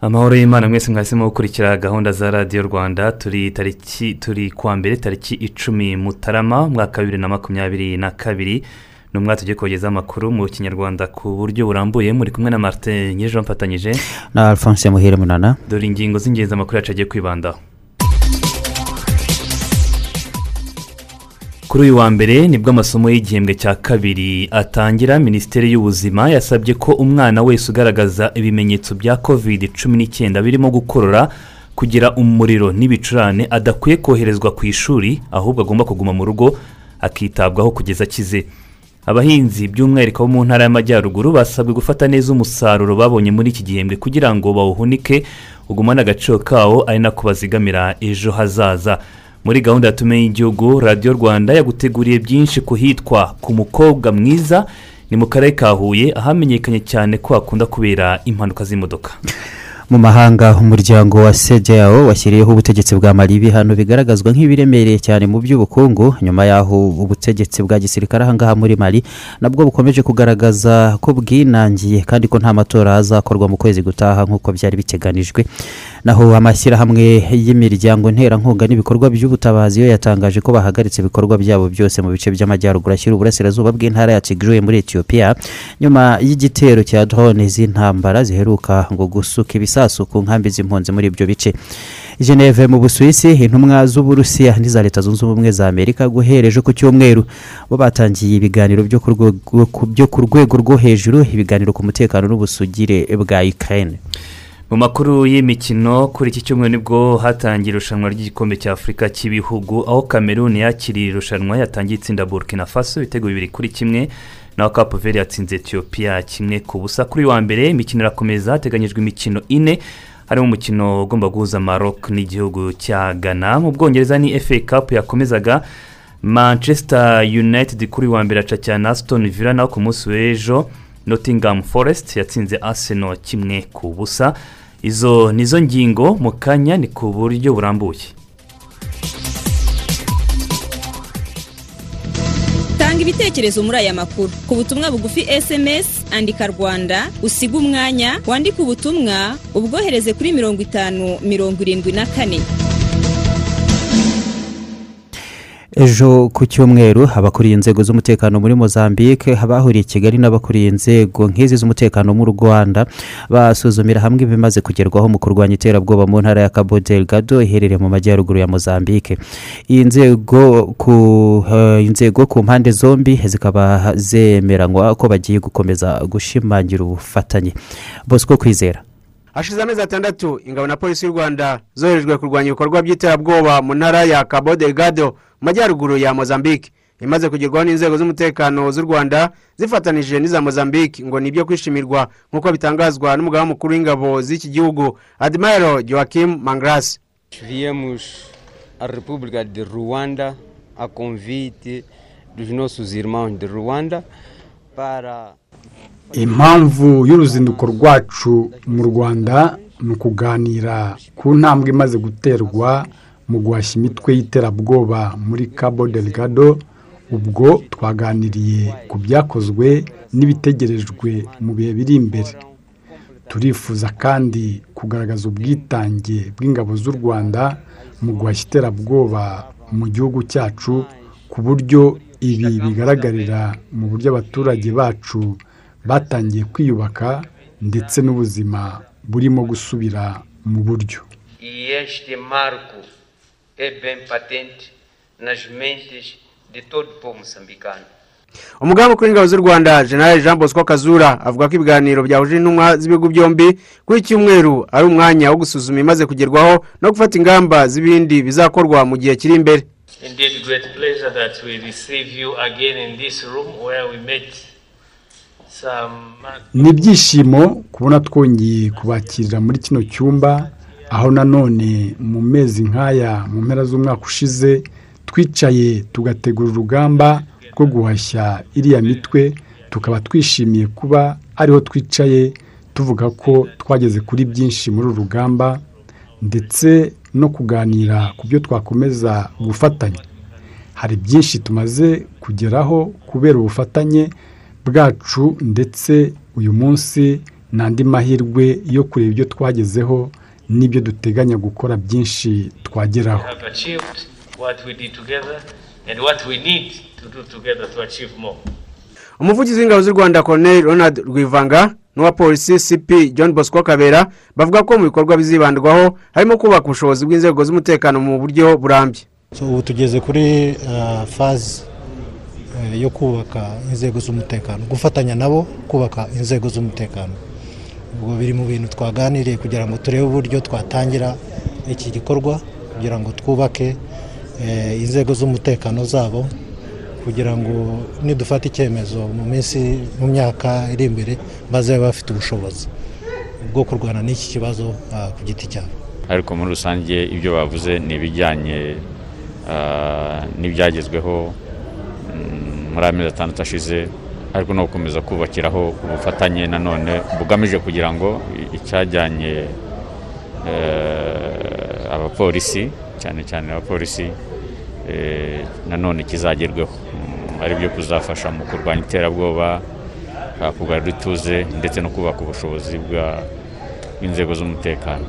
Amahoro y'imana mwese mwahisemo gukurikira gahunda za radiyo rwanda turi tariki turi kuwa mbere tariki icumi mutarama mwaka bibiri na makumyabiri na kabiri. Ni umwaka tugiye kogezaho amakuru mu kinyarwanda ku buryo burambuye. Muri kumwe na marite nyir'ejo mfatanyije. Na alphonse muhire munana. Dore ingingo z'ingenzi amakuru yacu agiye kwibandaho kuri uyu wa mbere ni bwo amasomo y'igihembwe cya kabiri atangira minisiteri y'ubuzima yasabye ko umwana wese ugaragaza ibimenyetso bya kovide cumi n'icyenda birimo gukorora kugira umuriro n'ibicurane adakwiye koherezwa ku ishuri ahubwo agomba kuguma mu rugo akitabwaho kugeza akize. Abahinzi by'umwihariko bo mu ntara y'amajyaruguru basabwe gufata neza umusaruro babonye muri iki gihembwe kugira ngo bawuhunike ugumane agaciro kawo ari nako bazigamira ejo hazaza. Muri gahunda ya tumenye y'igihugu radiyo rwanda yaguteguriye byinshi ku hitwa ku mukobwa mwiza ni mu karere ka huye ahamenyekanye cyane ko hakunda kubera impanuka z'imodoka. Mu mahanga umuryango wa sedeyawo washyiriyeho ubutegetsi bwa mari ibihano bigaragazwa nk'ibiremereye cyane mu by'ubukungu. Nyuma y'aho ubutegetsi bwa gisirikare ahangaha muri mari nabwo bukomeje kugaragaza ko bwinangiye kandi ko nta matora azakorwa mu kwezi gutaha nk'uko byari biteganijwe. Naho amashyirahamwe y'imiryango nterankunga n'ibikorwa by'ubutabazi yo yatangaje ko bahagaritse ibikorwa byabo byose mu bice by'amajyaruguru ashyira uburasirazuba bw'intara ya tigre muri etiyopiya nyuma y'igitero cya drone z'intambara ziheruka ngo gusuka ibisasu ku nkambi z'impunzi muri ibyo bice. Geneve mu busuwisi intumwa z'uburusiya n'iza leta zunze ubumwe za amerika guhereje ku cyumweru. Bo batangiye ibiganiro byo ku rwego rwo hejuru ibiganiro ku mutekano n'ubusugire bwa ukraine. Mu makuru y'imikino kuri iki cyumweru ni bwo hatangiye irushanwa ry'igikombe cya afurika cy'ibihugu aho kameruni yakiriye irushanwa yatangiye itsinda burkina faso ibitego bibiri kuri kimwe naho kapuveri yatsinze etiyopiya kimwe ku busa. Kuri wa mbere imikino irakomeza hateganyijwe imikino ine harimo umukino ugomba guhuza maroc n'igihugu cya ghana. Mu bwongereza ni fa cup yakomezaga manchester united kuri wa mbere aca cyane aston villa naho ku munsi w'ejo nottingham forest yatsinze arsenal kimwe ku busa. Izo nizo ngingo mu kanya ni ku buryo burambuye. Tanga ibitekerezo muri aya makuru. Ku butumwa bugufi sms andika rwanda usiga umwanya wandike ubutumwa ubwohereze kuri mirongo itanu mirongo irindwi na kane. Ejo ku cyumweru abakuriye inzego z'umutekano muri mozambique abahuriye i kigali n'abakuriye inzego nk'izi z'umutekano mu rwanda. Basuzumira hamwe ibimaze kugerwaho mu kurwanya iterabwoba mu ntara ya cabo delgado iherereye mu majyaruguru ya mozambique. Iyi nzego ku uh, inzego ku mpande zombi zikaba zemeranywa ko bagiye gukomeza gushimangira ubufatanye. Bosco kwizera. Hashize amezi atandatu ingabo na polisi y'u rwanda zoherejwe kurwanya ibikorwa by'iterabwoba mu ntara ya cabo delgado. Majyaruguru ya mozambique. Imaze kugerwaho n'inzego z'umutekano z'u rwanda zifatanije n'iza mozambique. Ngo ni ibyo kwishimirwa nk'uko bitangazwa n'umugaba mukuru w'ingabo z'iki gihugu admiral joachim mangrasi viemos à república de rwanda a convite dos nossos irmãos de rwanda para impamvu y'uruzinduko rwacu mu rwanda ni ukuganira ku ntambwe imaze guterwa mu guhashya imitwe y'iterabwoba muri cabo delgado ubwo twaganiriye ku byakozwe n'ibitegerejwe mu bihe biri imbere. Turifuza kandi kugaragaza ubwitange bw'ingabo z'u rwanda mu guhashya iterabwoba mu gihugu cyacu ku buryo ibi bigaragarira mu buryo abaturage bacu batangiye kwiyubaka ndetse n'ubuzima burimo gusubira mu buryo. É bem patente nas mentes de todo o povo moçambicano. umugaba mukuru w'ingabo z'u rwanda general jean bosco kazura avuga ko ibiganiro byahuje intumwa z'ibihugu byombi kuri iki cyumweru ari umwanya wo gusuzuma imaze kugerwaho no gufata ingamba z'ibindi bizakorwa mu gihe kiri imbere indeed great pleasure that we receive you again in this room where we met some months ni ibyishimo kubona twongeye kubakirira muri kino cyumba aho nanone mu mezi nk'aya mu mpera z'umwaka ushize twicaye tugategura urugamba rwo guhashya iriya mitwe tukaba twishimiye kuba ariho twicaye tuvuga ko twageze kuri byinshi muri uru rugamba ndetse no kuganira ku byo twakomeza gufatanya hari byinshi tumaze kugeraho kubera ubufatanye bwacu ndetse uyu munsi ni andi mahirwe yo kureba ibyo twagezeho n'ibyo duteganya gukora byinshi twageraho. Have achieved what we did together and what we need to do together to achieve more. umuvugizi w'ingabo z'u rwanda colonel ronald rwivanga n'uwa polisi cp john bosco kabera bavuga ko mu bikorwa bizibandwaho harimo kubaka ubushobozi bw'inzego z'umutekano mu buryo burambye. So, ubu tugeze kuri ah, fazi eh, yo kubaka inzego z'umutekano gufatanya nabo kubaka inzego z'umutekano. Ubwo biri mu bintu twaganiriye kugira ngo turebe uburyo twatangira iki gikorwa kugira ngo twubake eh, inzego z'umutekano zabo kugira ngo nidufata icyemezo mu minsi mu myaka iri imbere bazabe bafite ubushobozi bwo kurwana n'iki kibazo ah, ku giti cyabo. Ariko muri rusange ibyo bavuze ni ibijyanye ah, n'ibyagezweho mm, muri amezi atandatu ashize ariko no gukomeza kubakiraho ubufatanye nanone bugamije kugira ngo icyajyanye eh, abapolisi cyane cyane abapolisi eh, nanone kizagerweho. Mm, ari byo kuzafasha mu kurwanya iterabwoba ah, kugarura ituze ndetse no kubaka ubushobozi bw'inzego z'umutekano.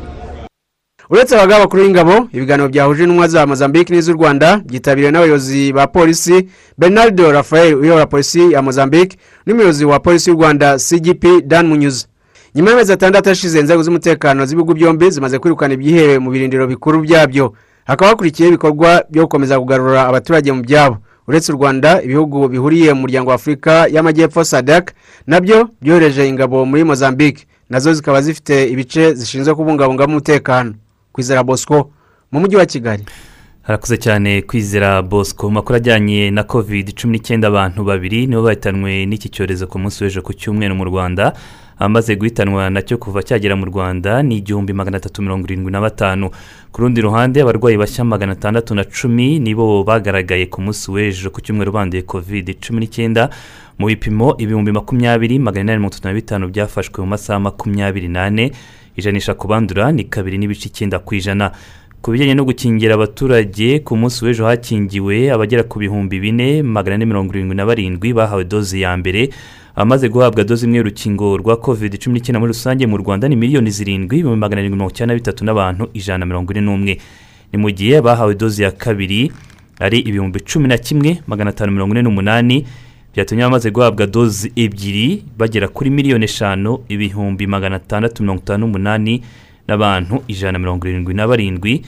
Uretse abagaba bakuru b'ingabo ibiganiro byahuje intumwa za mozambique n'iz'u rwanda byitabiriwe n'abayobozi ba polisi bernardo rafael uyobora polisi ya mozambique n'umuyobozi wa polisi y'u rwanda cgp dan munyuza nyuma y'amezi atandatu ashize inzego z'umutekano z'ibihugu byombi zimaze kwirukana ibyihebe mu birindiro bikuru byabyo. Hakaba hakurikiyeho ibikorwa byo gukomeza kugarura abaturage mu byabo. Uretse u rwanda ibihugu bihuriye mu muryango wa afurika y'amajyepfo sadak na byo byohereje ingabo muri mozambique. Nazo zikaba zifite ibice zishinzwe kubungabungamo umutekano. Kwizera bosco mu mujyi wa kigali. Harakuze cyane kwizera bosco. Makuru ajyanye na covid cumi n'icyenda abantu babiri nibo bahitanwe n'iki cyorezo ku munsi w'ejo ku cyumweru mu rwanda. Amaze guhitanwa na cyo kuva cyagera mu rwanda ni igihumbi magana atatu mirongo irindwi na batanu. Ku rundi ruhande abarwayi bashya magana atandatu na cumi nibo bagaragaye ku munsi w'ejo ku cyumweru banduye covid. Cumi n'icyenda mu bipimo ibihumbi makumyabiri magana inani mirongo itatu na bitanu byafashwe mu masaha makumyabiri n'ane. Ijanisha ku bandura ni kabiri n'ibice icyenda ku ijana. Ku bijyanye no gukingira abaturage ku munsi w'ejo hakingiwe abagera ku bihumbi bine magana ane mirongo irindwi na barindwi bahawe doze ya mbere. Amaze guhabwa doze imwe y'urukingo rwa covid cumi n'icyenda muri rusange mu rwanda ni miliyoni zirindwi ibihumbi magana arindwi mirongo icyenda na bitatu n'abantu ijana na mirongo ine n'umwe. Ni mu gihe bahawe doze ya kabiri ari ibihumbi cumi na kimwe magana atanu mirongo ine n'umunani. Byatumye abamaze guhabwa doze ebyiri bagera kuri miliyoni eshanu ibihumbi magana atandatu mirongo itanu n'umunani n'abantu ijana na mirongo irindwi na barindwi.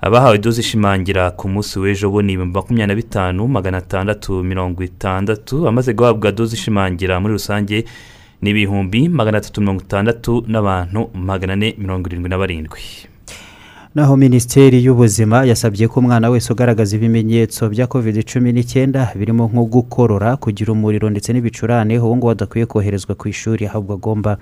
Abahawe doze ishimangira ku munsi w'ejo bo ni ibihumbi makumyabiri na bitanu magana atandatu mirongo itandatu. Amaze guhabwa doze ishimangira muri rusange ni ibihumbi magana atatu mirongo itandatu n'abantu magana ane mirongo irindwi na barindwi. Naho minisiteri y'ubuzima yasabye ko umwana wese ugaragaza ibimenyetso bya covid cumi n'icyenda birimo nko gukorora kugira umuriro ndetse n'ibicurane ubu ngubu adakwiye koherezwa ku ishuri ahubwo agomba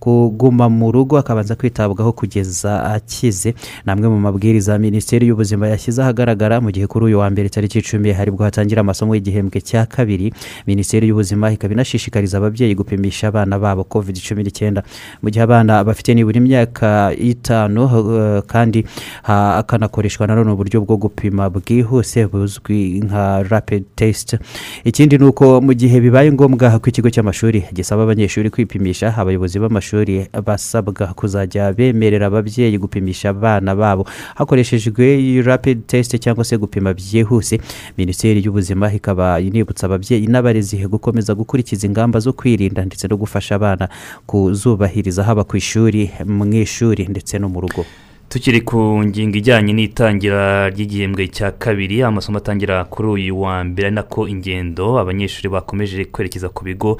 kuguma mu rugo akabanza kwitabwaho kugeza akize. Ni amwe mu mabwiriza minisiteri y'ubuzima yashyize ahagaragara mu gihe kuri uyu wa mbere tariki icumi haribwo hatangira amasomo y'igihembwe cya kabiri. Minisiteri y'ubuzima ikaba inashishikariza ababyeyi gupimisha abana babo covid cumi n'icyenda. Mu gihe abana bafite nibura imyaka itanu eh, kandi hakanakoreshwa nanone uburyo bwo gupima bwihuse buzwi nka rapid test. Ikindi ni uko mu gihe bibaye ngombwa ko ikigo cy'amashuri gisaba abanyeshuri kwipimisha abayobozi b'amashuri basabwa kuzajya bemerera ababyeyi gupimisha abana babo. Hakoreshejwe rapid test cyangwa se gupima byihuse minisiteri y'ubuzima ikaba inibutsa ababyeyi n'abarezi gukomeza gukurikiza ingamba zo kwirinda ndetse no gufasha abana kuzubahiriza haba ku ishuri mu ishuri ndetse no mu rugo. Tukiri ku ngingo ijyanye n'itangira ry'igihembwe cya kabiri amasomo atangira kuri uyu wa mbere ari nako ingendo abanyeshuri bakomeje kwerekeza ku bigo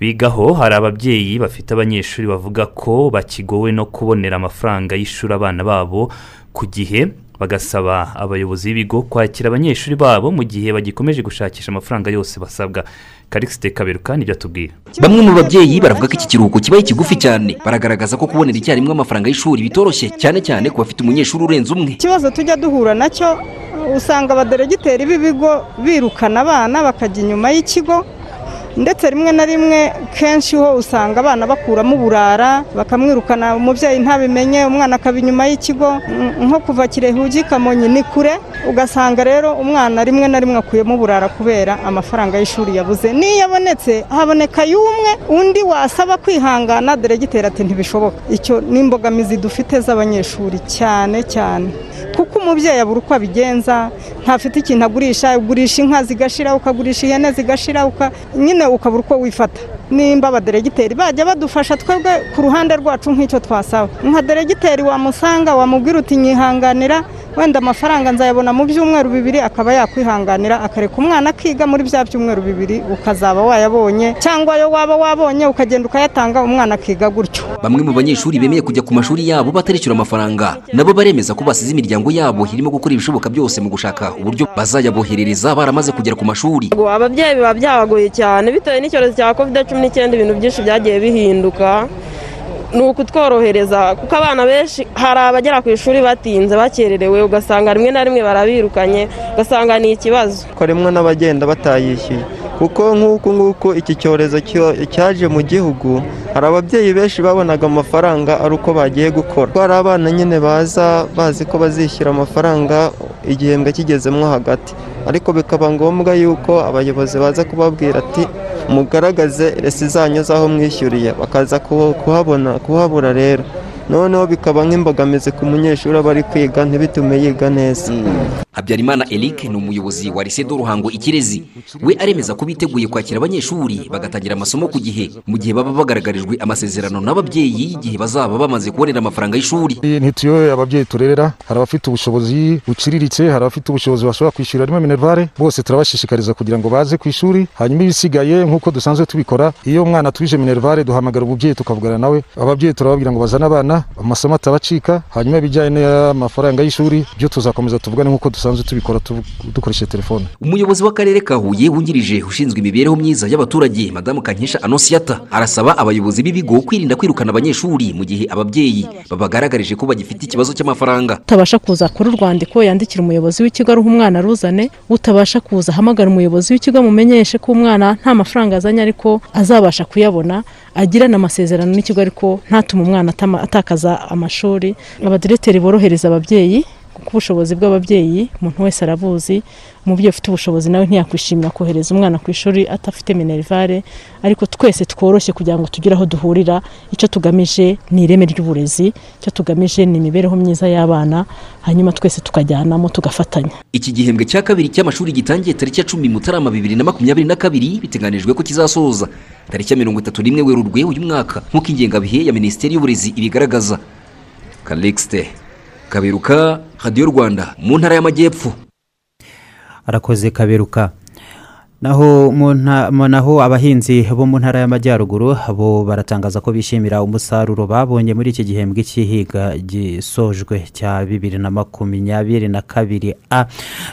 bigaho. Hari ababyeyi bafite abanyeshuri bavuga ko bakigowe no kubonera amafaranga y'ishuri abana babo ku gihe. Bagasaba abayobozi b'ibigo kwakira abanyeshuri babo mu gihe bagikomeje gushakisha amafaranga yose basabwa. Karikisite kaberuka ni byo atubwira. Bamwe mu babyeyi baravuga ko iki kiruhuko kibaye kigufi cyane. Baragaragaza ko kubonera icyarimwe amafaranga y'ishuri bitoroshye cyane cyane ku bafite umunyeshuri urenze umwe. Ikibazo tujya duhura na cyo usanga abaderegiteri b'ibigo birukana abana bakajya inyuma y'ikigo ndetse rimwe na rimwe kenshi ho usanga abana bakuramo uburara bakamwirukana umubyeyi ntabimenye umwana akaba inyuma y'ikigo nko kuva kirehe ujya i kamonyi ni kure ugasanga rero umwana rimwe na rimwe akuyemo uburara kubera amafaranga y'ishuri yabuze. N'iyo abonetse haboneka y'umwe undi wasaba kwihangana deregiteri ati ntibishoboka. Icyo ni imbogamizi dufite z'abanyeshuri cyane cyane. Kuko umubyeyi abura uko abigenza ntafite ikintu agurisha ugurisha inka zigashira ukagurisha ihene zigashira uka- nyine ukabura uko wifata. Nimba abaderegiteri bajya badufasha twebwe ku ruhande rwacu nk'icyo twasaba. Nka deregiteri wamusanga wamubwira uti nyihanganira wenda amafaranga nzayabona mu byumweru bibiri akaba yakwihanganira akareka umwana akiga muri bya byumweru bibiri ukazaba wayabonye cyangwa ayo waba wabonye ukagenda ukayatanga umwana akiga gutyo. Bamwe mu banyeshuri bemeye kujya ku mashuri yabo batarishyura amafaranga. Nabo baremeza ko basize imiryango yabo irimo gukora ibishoboka byose mu gushaka uburyo bazayaboherereza baramaze kugera ku mashuri. Ababyeyi biba byabagoye cyane bitewe n'icyorezo cya covid cumi n'icyenda ibintu byinshi byagiye bihinduka ni ukutworohereza. Kuko abana benshi hari abagera ku ishuri batinze bakererewe ugasanga rimwe na rimwe barabirukanye ugasanga ni ikibazo. Rimwe n'abagenda batayishyuye. Kuko nk'uku nguku iki cyorezo cyo- cyaje mu gihugu hari ababyeyi benshi babonaga amafaranga ari uko bagiye gukora. Ko hari abana nyine baza bazi ko bazishyura amafaranga igihembwe kigezemo hagati. Ariko bikaba ngombwa yuko abayobozi baza kubabwira ati mugaragaze resi zanyu z'aho mwishyuriye. Bakaza kuhabona kuhabura rero. Noneho bikaba nk'imbogamizi ku munyeshuri aba ari kwiga ntibitume yiga neza. Habyarimana eric ni umuyobozi wa de ruhango ikirezi we aremeza ko biteguye kwakira abanyeshuri bagatangira amasomo ku gihe mu gihe baba bagaragarijwe amasezerano n'ababyeyi igihe bazaba bamaze kubonera amafaranga y'ishuri. Ntituyoye ababyeyi turerera. Hari abafite ubushobozi buciriritse hari abafite ubushobozi bashobora kwishyura rimwe minervare bose turabashishikariza kugira ngo baze ku ishuri. Hanyuma ibisigaye nk'uko dusanzwe tubikora iyo umwana atwije minervare duhamagara umubyeyi tukavugana nawe. Ababyeyi turababwira ngo bazane abana amasomo atabacika hanyuma ibijyanye n'amafaranga y'ishuri byo tuzakomeza tuvugane nk'uko dusanzwe tubikora tu- dukoresheje telefone. Umuyobozi w'akarere ka huye wungirije ushinzwe imibereho myiza y'abaturage madamu kankesha anosiata arasaba abayobozi b'ibigo kwirinda kwirukana abanyeshuri mu gihe ababyeyi babagaragarije ko bagifite ikibazo cy'amafaranga. Utabasha kuza akora urwandiko yandikira umuyobozi w'ikigo aruha umwana aruzane utabasha kuza ahamagara umuyobozi w'ikigo amumenyeshe ko umwana nta mafaranga azanye ariko azabasha kuyabona agirana amasezerano n'ikigo ariko ntatume umwana atakaza amashuri. Abadiregiteri borohereza ababyeyi kuko ubushobozi bw'ababyeyi umuntu wese arabuzi umubyeyi ufite ubushobozi nawe ntiyakwishimira kohereza umwana ku ishuri adafite minerivare ariko twese tworoshye kugira ngo tugire aho duhurira icyo tugamije ni ireme ry'uburezi icyo tugamije ni imibereho myiza y'abana hanyuma twese tukajyanamo tugafatanya. Iki gihembwe cya kabiri cy'amashuri gitangiye tariki ya cumi mutarama bibiri na makumyabiri na kabiri biteganijwe ko kizasoza. Tariki ya mirongo itatu n'imwe werurwe uyu mwaka nk'uko ingengabihe ya minisiteri y'uburezi ibigaragaza. Kalixte. Kaberuka radiyo rwanda mu ntara y'amajyepfo. Arakoze kaberuka naho naho abahinzi bo mu ntara y'amajyaruguru bo baratangaza ko bishimira umusaruro babonye muri iki gihembwe cy'ihiga gisojwe cya bibiri na makumyabiri na kabiri a.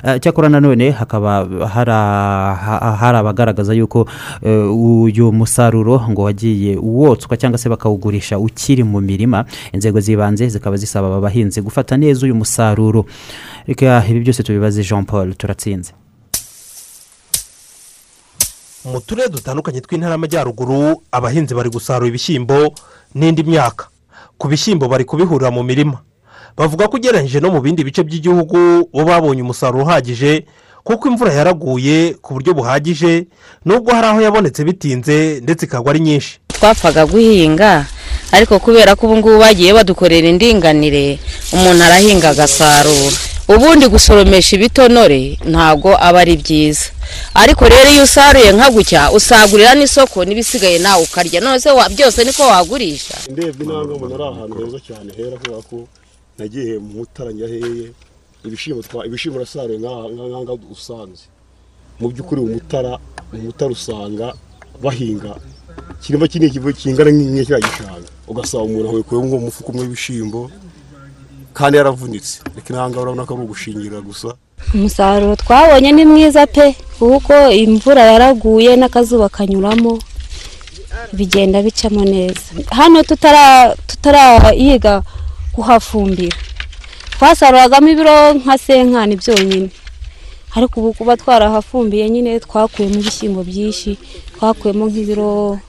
Eh, cyakora nanone hakaba hari abagaragaza yuko eh, uyu musaruro ngo wagiye wotswa cyangwa se bakawugurisha ukiri mu mirima inzego z'ibanze zikaba zisaba aba bahinzi gufata neza uyu musaruro. Reka ibi byose tubibaze jean paul turatsinze. Mu turere dutandukanye tw'intara y'amajyaruguru abahinzi bari gusarura ibishyimbo n'indi myaka. Ku bishyimbo bari kubihurira mu mirima. Bavuga ko ugereranyije no mu bindi bice by'igihugu bo babonye umusaruro uhagije kuko imvura yaraguye ku buryo buhagije nubwo hari aho yabonetse bitinze ndetse ikagwa ari nyinshi. Twapfaga guhinga ariko kubera ko ubu ngubu bagiye badukorera indinganire umuntu arahinga agasarura. Ubundi gusoromesha ibitonore ntabwo aba ari byiza. Ariko rero iyo usaruye nka gutya usagurira n'isoko n'ibisigaye nawe ukarya. None byose niko wagurisha? Ndebye ntabwo mbona ari ahantu heza cyane hera kubera ko nagiye mu mutara njyaheye ibishyimbo urasaruye nk'aha nk'aha usanze mu by'ukuri mu mutara mu mutara usanga bahinga kirimo kinini kingana nk'inka kiriya gishanga. Ugasanga umuntu ahekuyemo umufuka umwe w'ibishyimbo kandi yaravunitse reka intanga urabona ko ari ugushingirira gusa. Umusaruro twabonye ni mwiza pe kuko imvura yaraguye n'akazuba kanyuramo bigenda bicamo neza. Hano tutara- tutarayiga kuhafumbira. Twasaruragamo ibiro nka senkani byonyine. Ariko ubu kuba twarahafumbiye nyine twakuyemo ibishyimbo byinshi twakuyemo nk'ibiro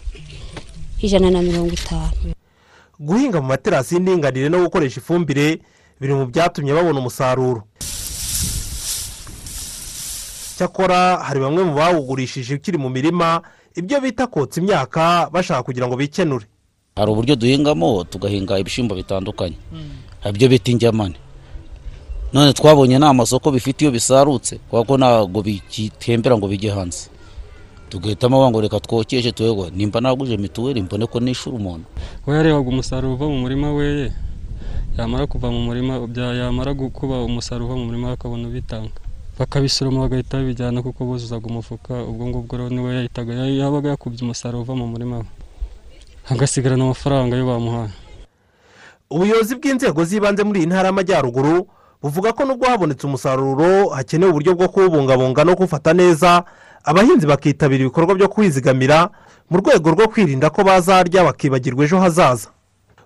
ijana na mirongo itanu. Guhinga mu materasi y'indinganire no gukoresha ifumbire biri mu byatumye babona umusaruro. Cyakora hari bamwe mu bawugurishije ukiri mu mirima ibyo bita kotsa imyaka bashaka kugira ngo bikenure. Hari uburyo duhingamo tugahinga ibishyimbo bitandukanye. Hari ibyo bita ingemane none twabonye nta masoko bifite iyo bisarutse kubera ko ntabwo bigitembera ngo bijye hanze. Tugahitamo ngo reka twokeshe tuwego nimba naguje mituweli mbone ko nishura umuntu. We yarebaga umusaruro uva mu murima weye yamara kuva mu murima yamara kuba umusaruro uva mu murima bakabona ubitanga. Bakabisoroma bagahita babijyana kuko buzuzaga umufuka ubwo ngubwo rero ni we yahitaga ya- yabaga yakubye umusaruro uva mu murima we. Agasigarana amafaranga yo bamuhaye. Ubuyobozi bw'inzego z'ibanze muri iyi ntara y'amajyaruguru buvuga ko nubwo habonetse umusaruro hakenewe uburyo bwo kuwubungabunga no kuwufata neza abahinzi bakitabira ibikorwa byo kwizigamira mu rwego rwo kwirinda ko bazarya bakibagirwa ejo hazaza.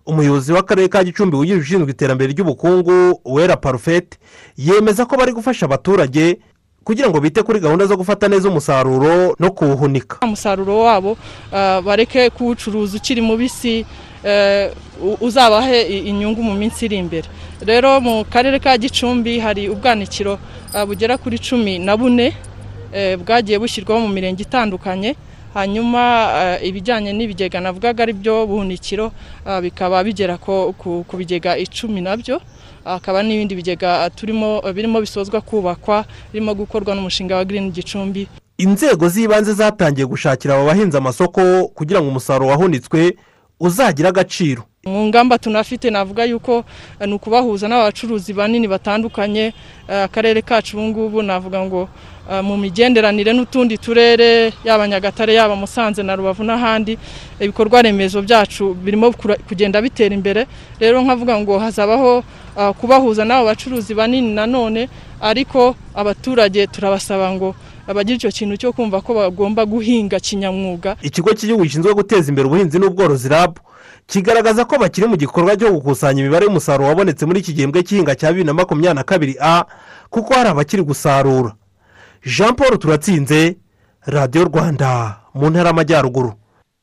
Umuyobozi w'akarere ka gicumbi wungirije ushinzwe iterambere ry'ubukungu uwera parufete yemeza ko bari gufasha abaturage kugira ngo bite kuri gahunda zo gufata neza umusaruro no kuwuhunika. Umusaruro wabo ah, bareke kuwucuruza ukiri mubisi eh, u- uzabahe inyungu mu minsi iri imbere. Rero mu karere ka gicumbi hari ubwanikiro ah, bugera kuri cumi na bune bwagiye bushyirwaho mu mirenge itandukanye. Hanyuma eh, ibijyanye n'ibigega navugaga ari byo buhunikiro ah, bikaba bigera ku bigega icumi na byo. Hakaba n'ibindi bigega turimo birimo bisozwa kubakwa birimo gukorwa n'umushinga wa girini gicumbi. Inzego z'ibanze zatangiye gushakira aba bahinzi amasoko kugira ngo umusaruro wahunitswe uzagire agaciro. Mu ngamba tunafite navuga yuko eh, ni ukubahuza n'abacuruzi banini batandukanye eh, akarere kacu ubu ngubu navuga ngo eh, mu migenderanire n'utundi turere yaba nyagatare yaba musanze na rubavu n'ahandi ibikorwa remezo byacu birimo kugenda bitera imbere. Rero nkavuga ngo hazabaho kubahuza n'abo bacuruzi banini nanone ariko abaturage turabasaba ngo bagira icyo kintu cyo kumva ko bagomba guhinga kinyamwuga. Ikigo cy'igihugu gishinzwe guteza imbere ubuhinzi n'ubworozi rabu kigaragaza ko bakiri mu gikorwa cyo gukusanya imibare y'umusaruro wabonetse muri iki gihembwe cy'ihinga cya bibiri na makumyabiri na kabiri a kuko hari abakiri gusarura. Jean paul turatsinze radiyo rwanda mu ntara y'amajyaruguru.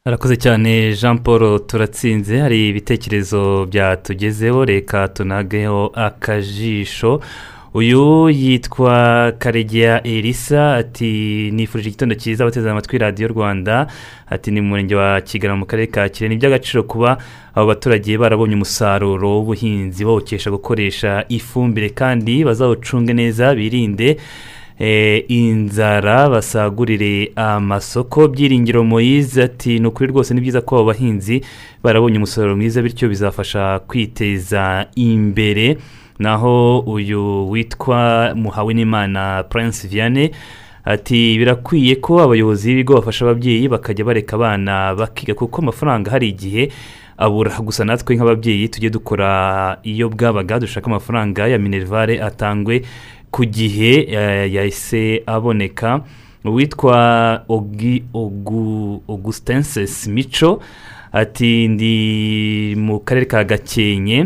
Arakoze cyane jean paul turatsinze. Hari ibitekerezo byatugezeho reka tunageho akajisho. Uyu yitwa karegeya elisa ati nifurije igitondo cyiza abateze amatwi radiyo rwanda. Ati ni mu murenge wa kigali mu karere ka kirehe ni iby'agaciro kuba abo baturage barabonye umusaruro w'ubuhinzi bawukesha gukoresha ifumbire kandi bazawucunge neza birinde eh, inzara basagurire amasoko. Byiringiro moyize ati ni ukuri rwose ni byiza ko abo bahinzi barabonye umusaruro mwiza bityo bizafasha kwiteza imbere. Naho uyu witwa muhawenimana prince vianney ati birakwiye ko abayobozi b'ibigo bafasha ababyeyi bakajya bareka abana bakiga kuko amafaranga hari igihe abura. Gusa natwe nk'ababyeyi tujye dukora iyo bwabaga dushaka amafaranga ya minerivare atangwe ku gihe eh, yahise aboneka. Uwitwa augustinses mico ati ndi mu karere ka gakenke.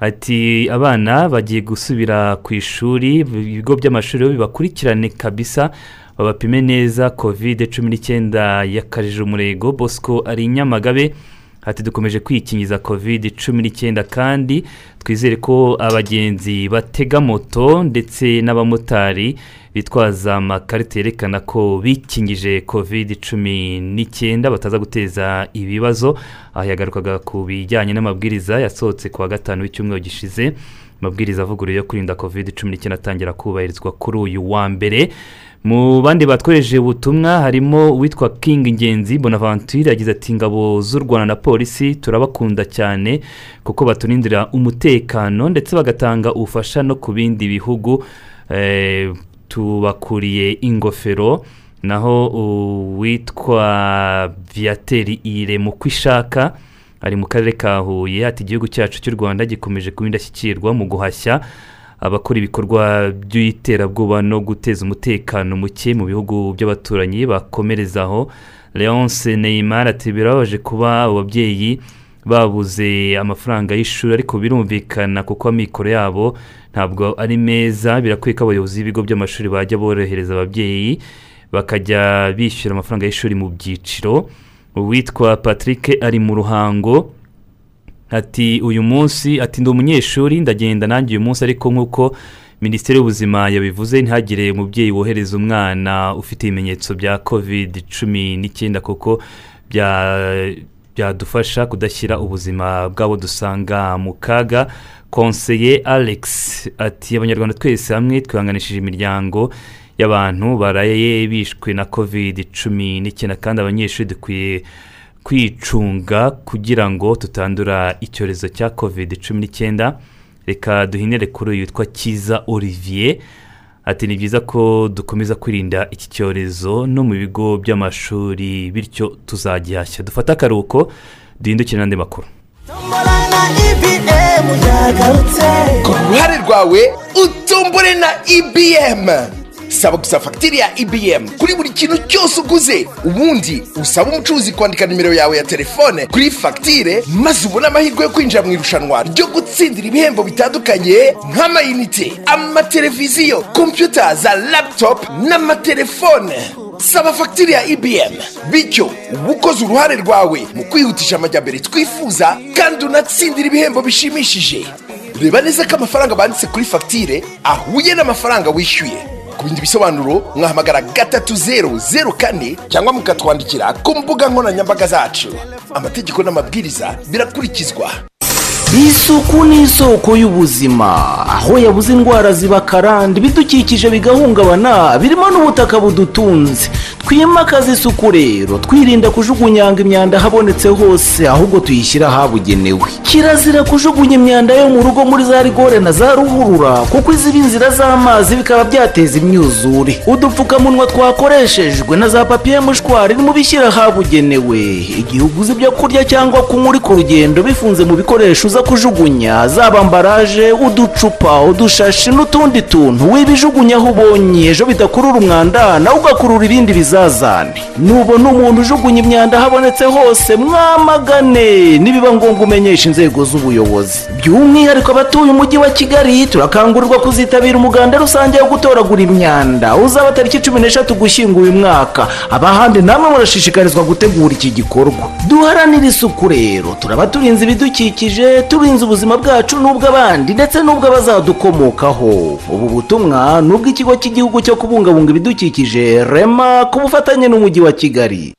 Ati abana bagiye gusubira ku ishuri ibigo by'amashuri bibakurikirane kabisa babapime neza kovide cumi n'icyenda yakajije umurego bosco ari nyamagabe ati dukomeje kwikingiza kovide cumi n'icyenda kandi twizere ko abagenzi batega moto ndetse n'abamotari bitwaza amakarita yerekana ko bikingije kovide cumi n'icyenda bataza guteza ibibazo. Aha yagarukaga ku bijyanye n'amabwiriza yasohotse ku wa gatanu w'icyumweru gishize. Amabwiriza avuguruye yo kwirinda kovide cumi n'icyenda atangira kubahirizwa kuri uyu wa mbere. Mu bandi batwohereje ubutumwa harimo uwitwa king ingenzi bonaventure yagize ati ingabo z'u rwanda na polisi turabakunda cyane kuko baturindira umutekano ndetse bagatanga ubufasha no ku bindi bihugu eh, tubakuriye ingofero. Naho uwitwa viyateri ire mu kwishaka ari mu karere ka huye ati igihugu cyacu cy'u rwanda gikomeje kuba indashyikirwa mu guhashya abakora ibikorwa by'iterabwoba no guteza umutekano muke mu bihugu by'abaturanyi bakomerezaho leonce neymar ati birababaje kuba abo babyeyi babuze amafaranga y'ishuri ariko birumvikana kuko amikoro yabo ntabwo ari meza. Birakwiye ko abayobozi b'ibigo by'amashuri bajya borohereza ababyeyi bakajya bishyura amafaranga y'ishuri mu byiciro. Uwitwa patrick ari mu ruhango. Ati uyu munsi ati ndi umunyeshuri ndagenda nanjye uyu munsi ariko nk'uko minisiteri y'ubuzima yabivuze ntihagire umubyeyi wohereza umwana ufite ibimenyetso bya covid cumi n'icyenda kuko bya- byadufasha kudashyira ubuzima bw'abo dusanga mu kaga. Konseye alex ati abanyarwanda twese hamwe twihanganishije imiryango y'abantu baraye bishwe na covid cumi n'icyenda kandi abanyeshuri dukwiye kwicunga kugira ngo tutandura icyorezo cya covid cumi n'icyenda. Reka duhinire kuri uyu witwa cyiza olivier. Ati ni byiza ko dukomeza kwirinda iki cyorezo no mu bigo by'amashuri bityo tuzagihashya. Dufate akaruhuko duhindukire n'andi makuru. Ku ruhare rwawe utombore na ibm saba gusa fagitire ya ibm kuri buri kintu cyose uguze ubundi usaba umucuruzi kwandika nimero yawe ya telefone kuri fagitire maze ubone amahirwe yo kwinjira mu irushanwa ryo gutsindira ibihembo bitandukanye nk'amayinite amateleviziyo kompiyuta za laputopu n'amatelefone. Saba fagitire ya ibm bityo uba ukoze uruhare rwawe mu kwihutisha amajyambere twifuza kandi unatsindira ibihembo bishimishije. Reba neza ko amafaranga banditse kuri fagitire ahuye n'amafaranga wishyuye. Ku bindi bisobanuro mwahamagara gatatu zeru zeru kane cyangwa mukatwandikira ku mbuga nkoranyambaga zacu. Amategeko n'amabwiriza birakurikizwa. Isuku ni isoko y'ubuzima. Aho yabuze indwara ziba karande ibidukikije bigahungabana birimo n'ubutaka budutunze. Twimakaze isuku rero twirinda kujugunyanga imyanda ahabonetse hose ahubwo tuyishyira ahabugenewe. Kirazira kujugunya imyanda yo mu rugo muri za rigore na za ruhurura kuko iziba inzira z'amazi bikaba byateza imyuzure. Udupfukamunwa twakoreshejwe na za papiye mushwari ni mu bishyira ahabugenewe. Igihe uguze ibyo kurya cyangwa kunywa uri ku rugendo bifunze mu bikoresho uza kujugunya. Zaba ambaraje uducupa udushashi n'utundi tuntu. Wibijugunya aho ubonye ejo bidakurura umwanda nawe ugakurura ibindi bizazane. Nubona umuntu ujugunya imyanda ahabonetse hose mwamagane. Nibiba ngombwa umenyesha inzego z'ubuyobozi. By'umwihariko abatuye umujyi wa kigali turakangurirwa kuzitabira umuganda rusange wo gutoragura imyanda. Uzaba tariki cumi n'eshatu gushyingo uyu mwaka. Abahandi namwe murashishikarizwa gutegura iki gikorwa. Duharanire isuku rero. Turaba turinze ibidukikije turinze ubuzima bwacu n'ubw'abandi ndetse n'ubw'abazadukomokaho ubu butumwa ni ubw'ikigo cy'igihugu cyo kubungabunga ibidukikije rema ku bufatanye n'umujyi wa kigali.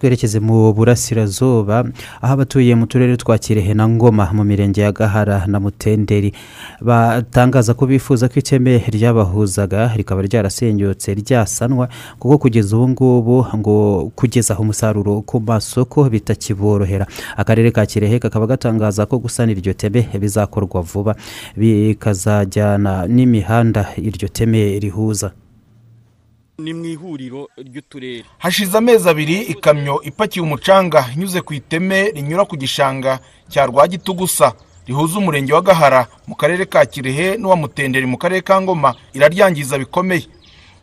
Twerekeze mu burasirazuba aho abatuye mu turere twa kirehe na ngoma mu mirenge ya gahara na mutenderi. Batangaza ko bifuza ko iteme ryabahuzaga rikaba ryarasenyutse ryasanwa kuko kugeza ubu ngubu ngo kugeza aho umusaruro ku masoko bitakiborohera. Akarere ka kirehe kakaba gatangaza ko gusana iryo teme bizakorwa vuba bikazajyana n'imihanda iryo teme rihuza. Ni mu ihuriro ry'uturere. Hashize amezi abiri ikamyo ipakiye umucanga inyuze ku iteme rinyura ku gishanga cya rwagitugusa. Rihuza umurenge wa gahara mu karere ka kirehe n'uwa mutenderi mu karere ka ngoma. Iraryangiza bikomeye.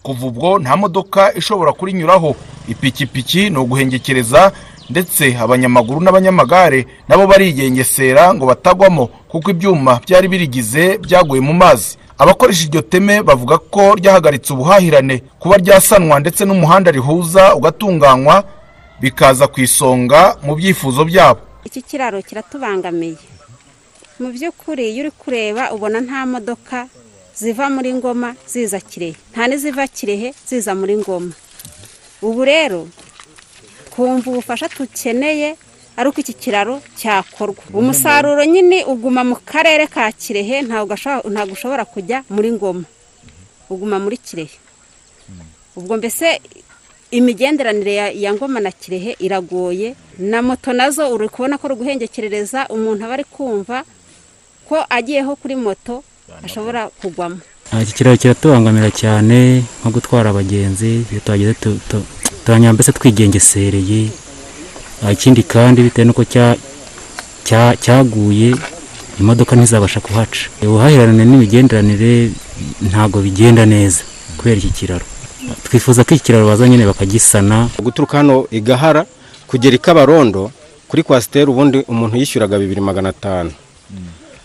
Kuva ubwo nta modoka ishobora kurinyuraho. Ipikipiki ni uguhengekereza ndetse abanyamaguru n'abanyamagare nabo barigengesera ngo batagwamo kuko ibyuma byari birigize byaguye mu mazi. Abakoresha iryo teme bavuga ko ryahagaritse ubuhahirane kuba ryasanwa ndetse n'umuhanda rihuza ugatunganywa bikaza ku isonga mu byifuzo byabo. Iki kiraro kiratubangamiye. Mu by'ukuri iyo uri kureba ubona nta modoka ziva muri ngoma ziza kirehe nta n'iziva kirehe ziza muri ngoma. Ubu rero kumva ubufasha dukeneye ari uko iki kiraro cyakorwa. Umusaruro nyine uguma mu karere ka kirehe ntabwo ushobora kujya muri ngoma. Uguma muri kirehe. Ubwo mbese imigenderanire ya ngoma na kirehe iragoye. Na moto na zo uri kubona ko uri guhengekerereza umuntu aba ari kumva ko agiyeho kuri moto ashobora kugwamo. Ah, iki kiraro kiratubangamira cyane nko gutwara abagenzi. Iyo tuhageze tu- tu- turanyura mbese twigengesereye. Ikindi kandi bitewe n'uko cya- cya- cyaguye imodoka ntizabasha kuhaca. Ubuhahirane n'imigenderanire ntabwo bigenda neza kubera iki kiraro. Twifuza ko iki kiraro baza nyine bakagisana. Guturuka hano i gahara kugera i kabarondo kuri kwasiteri ubundi umuntu yishyuraga bibiri magana atanu.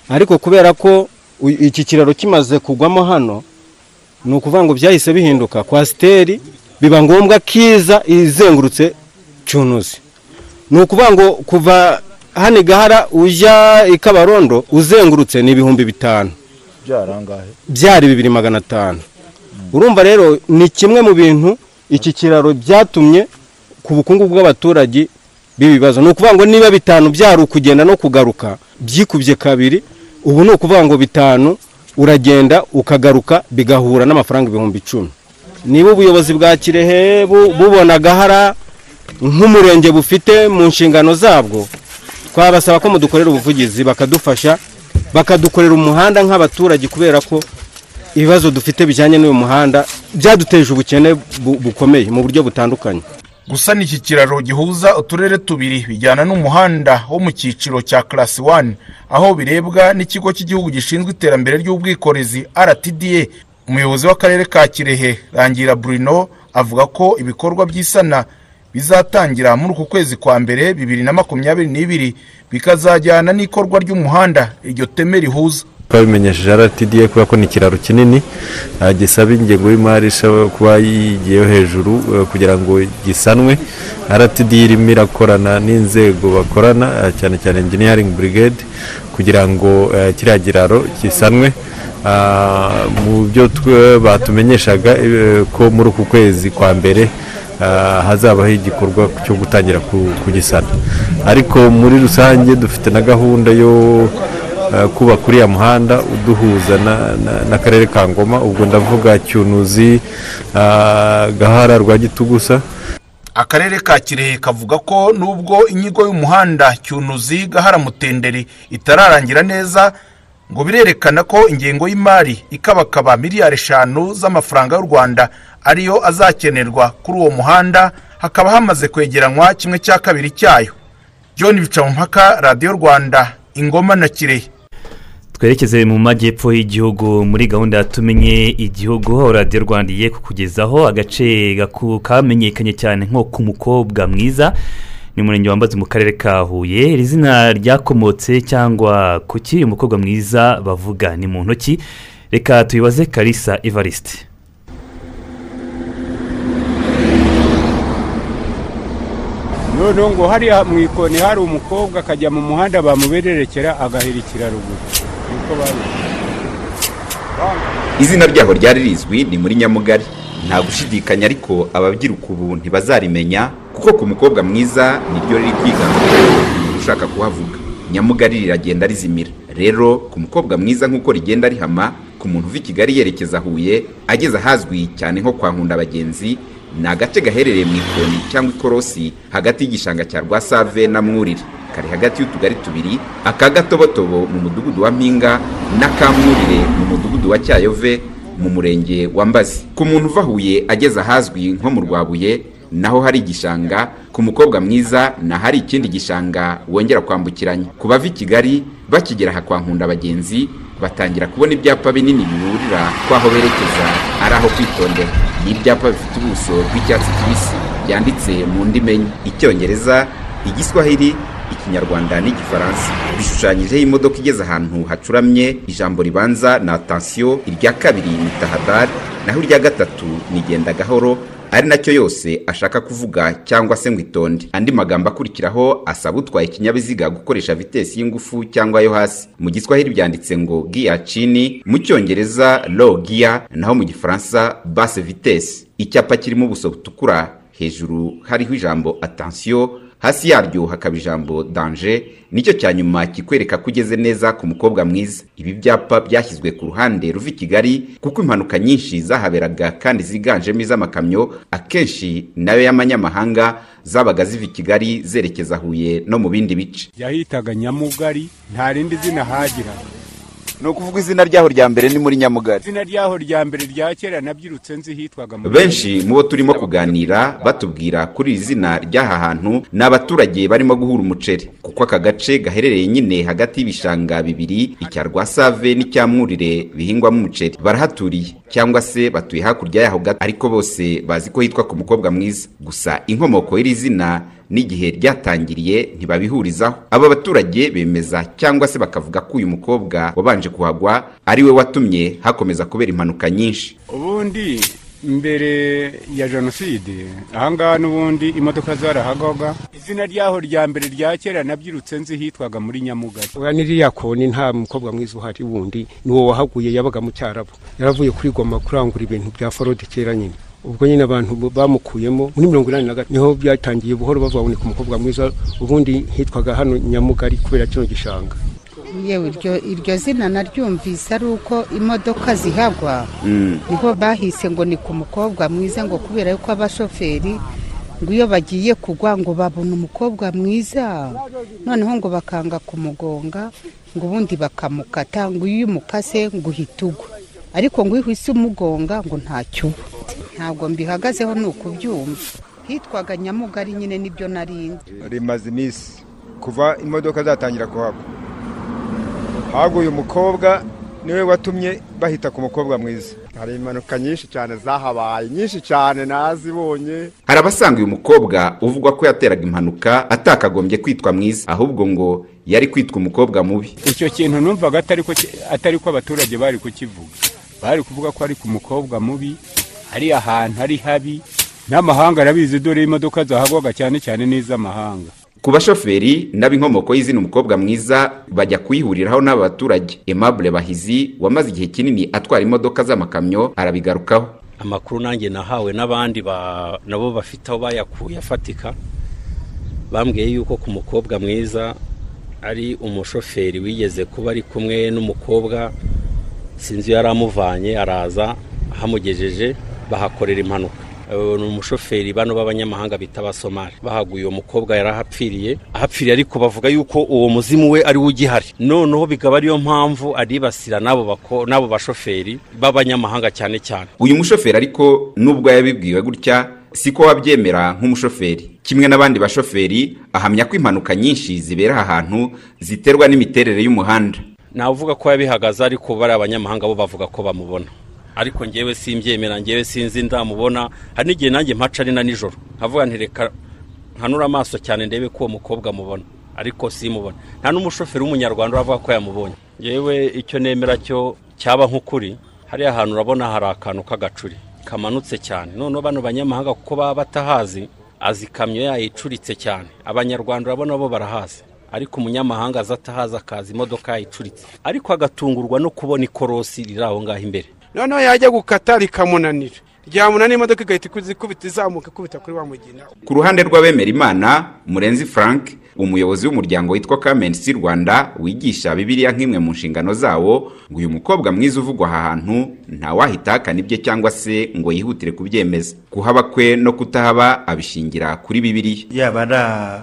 Ariko kubera ko iki kiraro kimaze kugwamo hano ni ukuvuga ngo byahise bihinduka. Kwasiteri biba ngombwa kiza izengurutse cyunuzi. Ni ukuvuga ngo kuva hano i gahara ujya i kabarondo uzengurutse ni ibihumbi bitanu. Byari bibiri magana atanu. Urumva rero ni kimwe mu bintu iki kiraro byatumye ku bukungu bw'abaturage b'ibibazo ni ukuvuga ngo niba bitanu byari ukugenda no kugaruka byikubye kabiri ubu ni ukuvuga ngo bitanu uragenda ukagaruka bigahura n'amafaranga ibihumbi icumi. Niba ubuyobozi bwa kirehe bu- bubona agahara nk'umurenge bufite mu nshingano zabwo twabasaba ko mudukorera ubuvugizi bakadufasha bakadukorera umuhanda nk'abaturage kubera ko ibibazo dufite bijyanye n'uyu muhanda byaduteje ubukene bu- bukomeye mu buryo butandukanye. Gusana iki kiraro gihuza uturere tubiri bijyana n'umuhanda wo mu cyiciro cya karasi wani aho birebwa n'ikigo cy'igihugu gishinzwe iterambere ry'ubwikorezi rtda umuyobozi w'akarere ka kirehe rangira burino avuga ko ibikorwa by'isana bizatangira muri uku kwezi kwa mbere bibiri na makumyabiri n'ibiri bikazajyana n'ikorwa ry'umuhanda. Iryo teme rihuza. Twabimenyesheje rtda kubera ko ni ikiraro kinini ah, gisaba ingengo y'imari ishobora kuba yigiyeho hejuru eh, kugira ngo gisanwe. Rtda irimo irakorana n'inzego bakorana ah, cyane cyane engineering brigade kugira ngo eh, kiriya kiraro gisanwe. Ah, mu byo twe- batumenyeshaga eh, ko muri uku kwezi kwa mbere hazabaho igikorwa cyo gutangira ku- kugisana ariko muri rusange dufite na gahunda yo eh, kubaka uriya muhanda uduhuza na- na- n'akarere ka ngoma. Ubwo ndavuga cyunuzi ah, gahara rwa gitugusa akarere ka kirehe kavuga ko nubwo inyigo y'umuhanda cyunuzi gahara mutenderi itararangira neza ngo birerekana ko ingengo y'imari ikabakaba miliyari eshanu z'amafaranga y'u rwanda ariyo azakenerwa kuri uwo muhanda hakaba hamaze kwegeranywa kimwe cya kabiri cyayo. John bicamumpaka radiyo rwanda ingoma na kirehe. Twerekeze mu majyepfo y'igihugu muri gahunda ya tumenye igihugu radiyo rwanda igiye kukugezaho agace kamenyekanye cyane nko ku mukobwa mwiza. Ni umurenge wambaze mu karere ka huye. Iri zina ryakomotse cyangwa kuki? Uyu mukobwa mwiza bavuga. Ni mu ntoki. Reka tuyibaze karisa evariste. Noneho ngo hariya mu ikoni hari umukobwa akajya mu muhanda bamubererekera agahirikira ruguru. Izina ryaho ryari rizwi ni muri nyamugari. Nta gushidikanya ariko ababyiruka ubu ntibazarimenya kuko ku mukobwa mwiza niryo riri kwiganza ushaka kuhavuga. Nyamugari riragenda rizimira. Rero ku mukobwa mwiza nk'uko rigenda rihama ku muntu uva i kigali yerekeza huye ageze ahazwi cyane nko kwa nkunda abagenzi ni agace gaherereye mu ikoni cyangwa ikorosi hagati y'igishanga cya rwasave na mwurire kari hagati y'utugari tubiri aka gatobotobo mu mudugudu wa mpinga n'akamwurire mu mudugudu wa cyayove mu murenge wa mbazi. Ku muntu uva huye ageze ahazwi nko mu rwabuye naho hari igishanga ku mukobwa mwiza na hari ikindi gishanga wongera kwambukiranya. Ku bava i kigali bakigera aha kwa nkunda abagenzi batangira kubona ibyapa binini biburira ko aho berekeza ari aho kwitondera. Ni ibyapa bifite ubuso bw'icyatsi kibisi byanditse mu ndimi enye icyongereza igiswahili ikinyarwanda n'igifaransa. Bishushanyijeho imodoka igeze ahantu hacuramye ijambo ribanza ni atansiyo irya kabiri ni tahadari naho irya gatatu ni genda gahoro ari na cyo yose ashaka kuvuga cyangwa se ngo itonde. Andi magambo akurikiraho asaba utwaye ikinyabiziga gukoresha vitesi y'ingufu cyangwa yo hasi. Mu giswahili byanditse ngo giya chini mu cyongereza low gear naho mu gifaransa basse vitesse icyapa kirimo ubuso butukura hejuru hariho ijambo atansiyo hasi yaryo hakaba ijambo danje ni cyo cya nyuma kikwereka ko ugeze neza ku mukobwa mwiza. Ibi byapa byashyizwe ku ruhande ruva i kigali kuko impanuka nyinshi zahaberaga kandi ziganjemo iz'amakamyo akenshi na yo y'amanyamahanga zabaga ziva i kigali zerekeza huye no mu bindi bice. Yahitaga nyamugari nta rindi zina hagiraga ni ukuvuga izina ryaho rya mbere ni muri nyamugari. Izina ryaho rya mbere rya kera nabyirutse nzi hitwaga benshi mu bo turimo kuganira batubwira kuri iri zina ry'aha hantu ni abaturage barimo guhura umuceri. Kuko aka gace gaherereye nyine hagati y'ibishanga bibiri icya rwasave n'icya mwurire bihingwamo umuceri. Barahaturiye cyangwa se batuye hakurya yaho gato ariko bose bazi ko hitwa ku mukobwa mwiza. Gusa inkomoko y'iri zina n'igihe ryatangiriye ntibabihurizaho. Aba baturage bemeza cyangwa se bakavuga ko uyu mukobwa wabanje kuhagwa ari we watumye hakomeza kubera impanuka nyinshi. Ubundi mbere ya jenoside ahangaha n'ubundi imodoka zarahagwaga izina ryaho rya mbere rya kera nabyirutse nzi hitwaga muri nyamugari oya n'iriya koni nta mukobwa mwiza uhari wundi ni uwo wahaguye yabaga mu cyarabu. Yaravuye kuri goma kurangura ibintu bya forode kera nyine. Ubwo nyine abantu bamukuyemo muri mirongo inani na gatatu ni ho byatangiye buhoro bavuga ngo ni ku mukobwa mwiza ubundi hitwaga hano nyamugari kubera kino gishanga. Yewe iryo iryo zina naryumvise ari uko imodoka zihagwa ni ho bahise ngo ni ku mukobwa mwiza ngo kubera yuko abashoferi ngo iyo bagiye kugwa ngo babona umukobwa mwiza noneho ngo bakanga kumugonga ngo ubundi bakamukata ngo iyo umukase ngo uhita ugwa. Ariko ngo uhise umugonga ngo ntacyo uba ntabwo mbihagazeho ni ukubyumva. Hitwaga nyamugari nyine ni byo narinzi rimaze iminsi kuva imodoka zatangira kuhagwa. Haguye umukobwa ni we watumye bahita ku mukobwa mwiza. Hari impanuka nyinshi cyane zahabaye nyinshi cyane nazibonye. Hari abasanga uyu mukobwa uvugwa ko yateraga impanuka atakagombye kwitwa mwiza ahubwo ngo yari kwitwa umukobwa mubi. Icyo kintu numvaga atari ko atari ko abaturage bari kukivuga. Bari kuvuga ko ari ku mukobwa mubi ari ahantu ari habi n'amahanga arabizi dore imodoka zahagwaga cyane cyane n'iz'amahanga. Ku bashoferi n'ab'inkomoko y'izina umukobwa mwiza bajya kuyihuriraho n'aba baturage Aimable bahizi wamaze igihe kinini atwara imodoka z'amakamyo arabigarukaho. Amakuru nanjye nahawe n'abandi nabo bafite aho bayakuye afatika bambwiye yuko ku mukobwa mwiza ari umushoferi wigeze kuba ari kumwe n'umukobwa sinzi yari amuvanye araza ahamugejeje bahakorera impanuka. Ni umushoferi bano b'abanyamahanga bita abasomali. Bahaguye uwo mukobwa yari ahapfiriye ahapfiriye ariko bavuga yuko uwo muzimu we ari we ugihari. Noneho bikaba ariyo mpamvu aribasira n'abo bashoferi b'abanyamahanga cyane cyane. Uyu mushoferi ariko nubwo yabibwiwe gutya siko wabyemera nk'umushoferi. Kimwe n'abandi bashoferi ahamya ko impanuka nyinshi zibera aha hantu ziterwa n'imiterere y'umuhanda. Navuga ko yabihagaze ariko bari abanyamahanga bo bavuga ko bamubona. Ariko ngewe simbyemera ngewe sinzi ndamubona. Hari n'igihe nanjye mpaca ari na nijoro. Nkavuga ntireka nkanura amaso cyane ndebe ko uwo mukobwa amubona. Ariko simubona. Nta n'umushoferi w'umunyarwanda uravuga ko yamubonye. Ngewe icyo nemera cyo cyaba nk'ukuri hariya hantu urabona hari akantu k'agacuri. Kamanutse cyane. Noneho bano banyamahanga kuko baba batahazi azi ikamyo yayicuritse cyane. Abanyarwanda urabona bo barahazi. Ariko umunyamahanga aza atahazi akaza imodoka yayicuritse. Ariko agatungurwa no kubona ikorosi riri aho ngaho imbere. Noneho yajya gukata rikamunanira. Ryamunanira imodoka igahita ikubita izamuka ikubita kuri wa mugina. Ku ruhande rw'abemera imana murenzi frank umuyobozi w'umuryango witwa kamensi rwanda wigisha bibiliya nk'imwe mu nshingano zawo ngo uyu mukobwa mwiza uvugwa aha hantu ntawahita ahakana ibye cyangwa se ngo yihutire kubyemeza. Kuhaba kwe no kutahaba abishingira kuri bibiliya. Yaba ari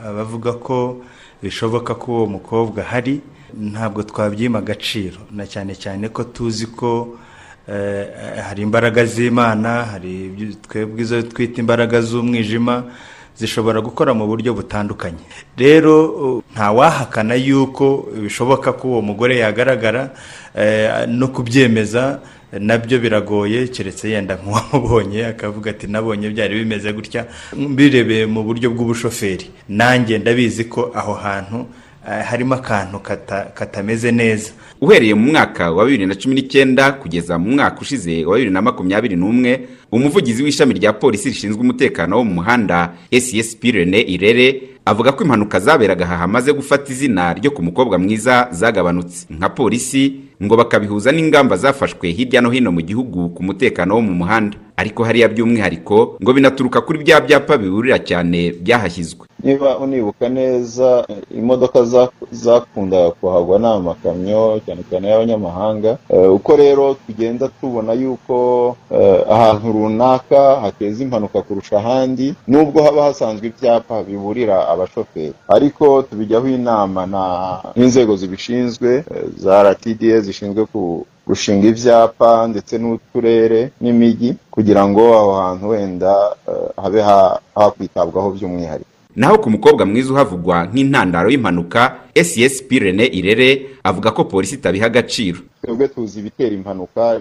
abavuga ko bishoboka ko uwo mukobwa hari ntabwo twabyima agaciro. Na cyane cyane ko tuzi ko hari imbaraga z'imana hari twebwe izo twita imbaraga z'umwijima zishobora gukora mu buryo butandukanye. Rero ntawahakana yuko bishoboka ko uwo mugore yagaragara no kubyemeza na byo biragoye keretse yenda nk'uwamubonye akavuga ati nabonye byari bimeze gutya. Mbirebeye mu buryo bw'ubushoferi. Nanjye ndabizi ko aho hantu harimo akantu katameze neza. Uhereye mu mwaka wa bibiri na cumi n'icyenda kugeza mu mwaka ushize wa bibiri na makumyabiri n'umwe umuvugizi w'ishami rya polisi rishinzwe umutekano wo mu muhanda sesp rene irere avuga ko impanuka zaberaga aha hamaze gufata izina ryo ku mukobwa mwiza zagabanutse nka polisi ngo bakabihuza n'ingamba zafashwe hirya no hino mu gihugu ku mutekano wo mu muhanda. Ariko hariya by'umwihariko ngo binaturuka kuri bya byapa biburira cyane byahashyizwe. Niba unibuka neza imodoka za- zakundaga kuhagwa ni amakamyo cyane cyane y'abanyamahanga Eh, uko rero tugenda tubona yuko eh, ahantu runaka hateza impanuka kurusha ahandi nubwo haba hasanzwe ibyapa biburira abashoferi. Ariko tubijyaho inama na- n'inzego zibishinzwe eh, za rtda zishinzwe ku gushinga ibyapa ndetse n'uturere n'imijyi kugira ngo aho hantu wenda eh, habe ha- hakwitabwaho by'umwihariko. Naho ku mukobwa mwiza uhavugwa nk'intandaro y'impanuka SSP Rene Irere avuga ko polisi itabiha agaciro. Twebwe tuzi ibitera impanuka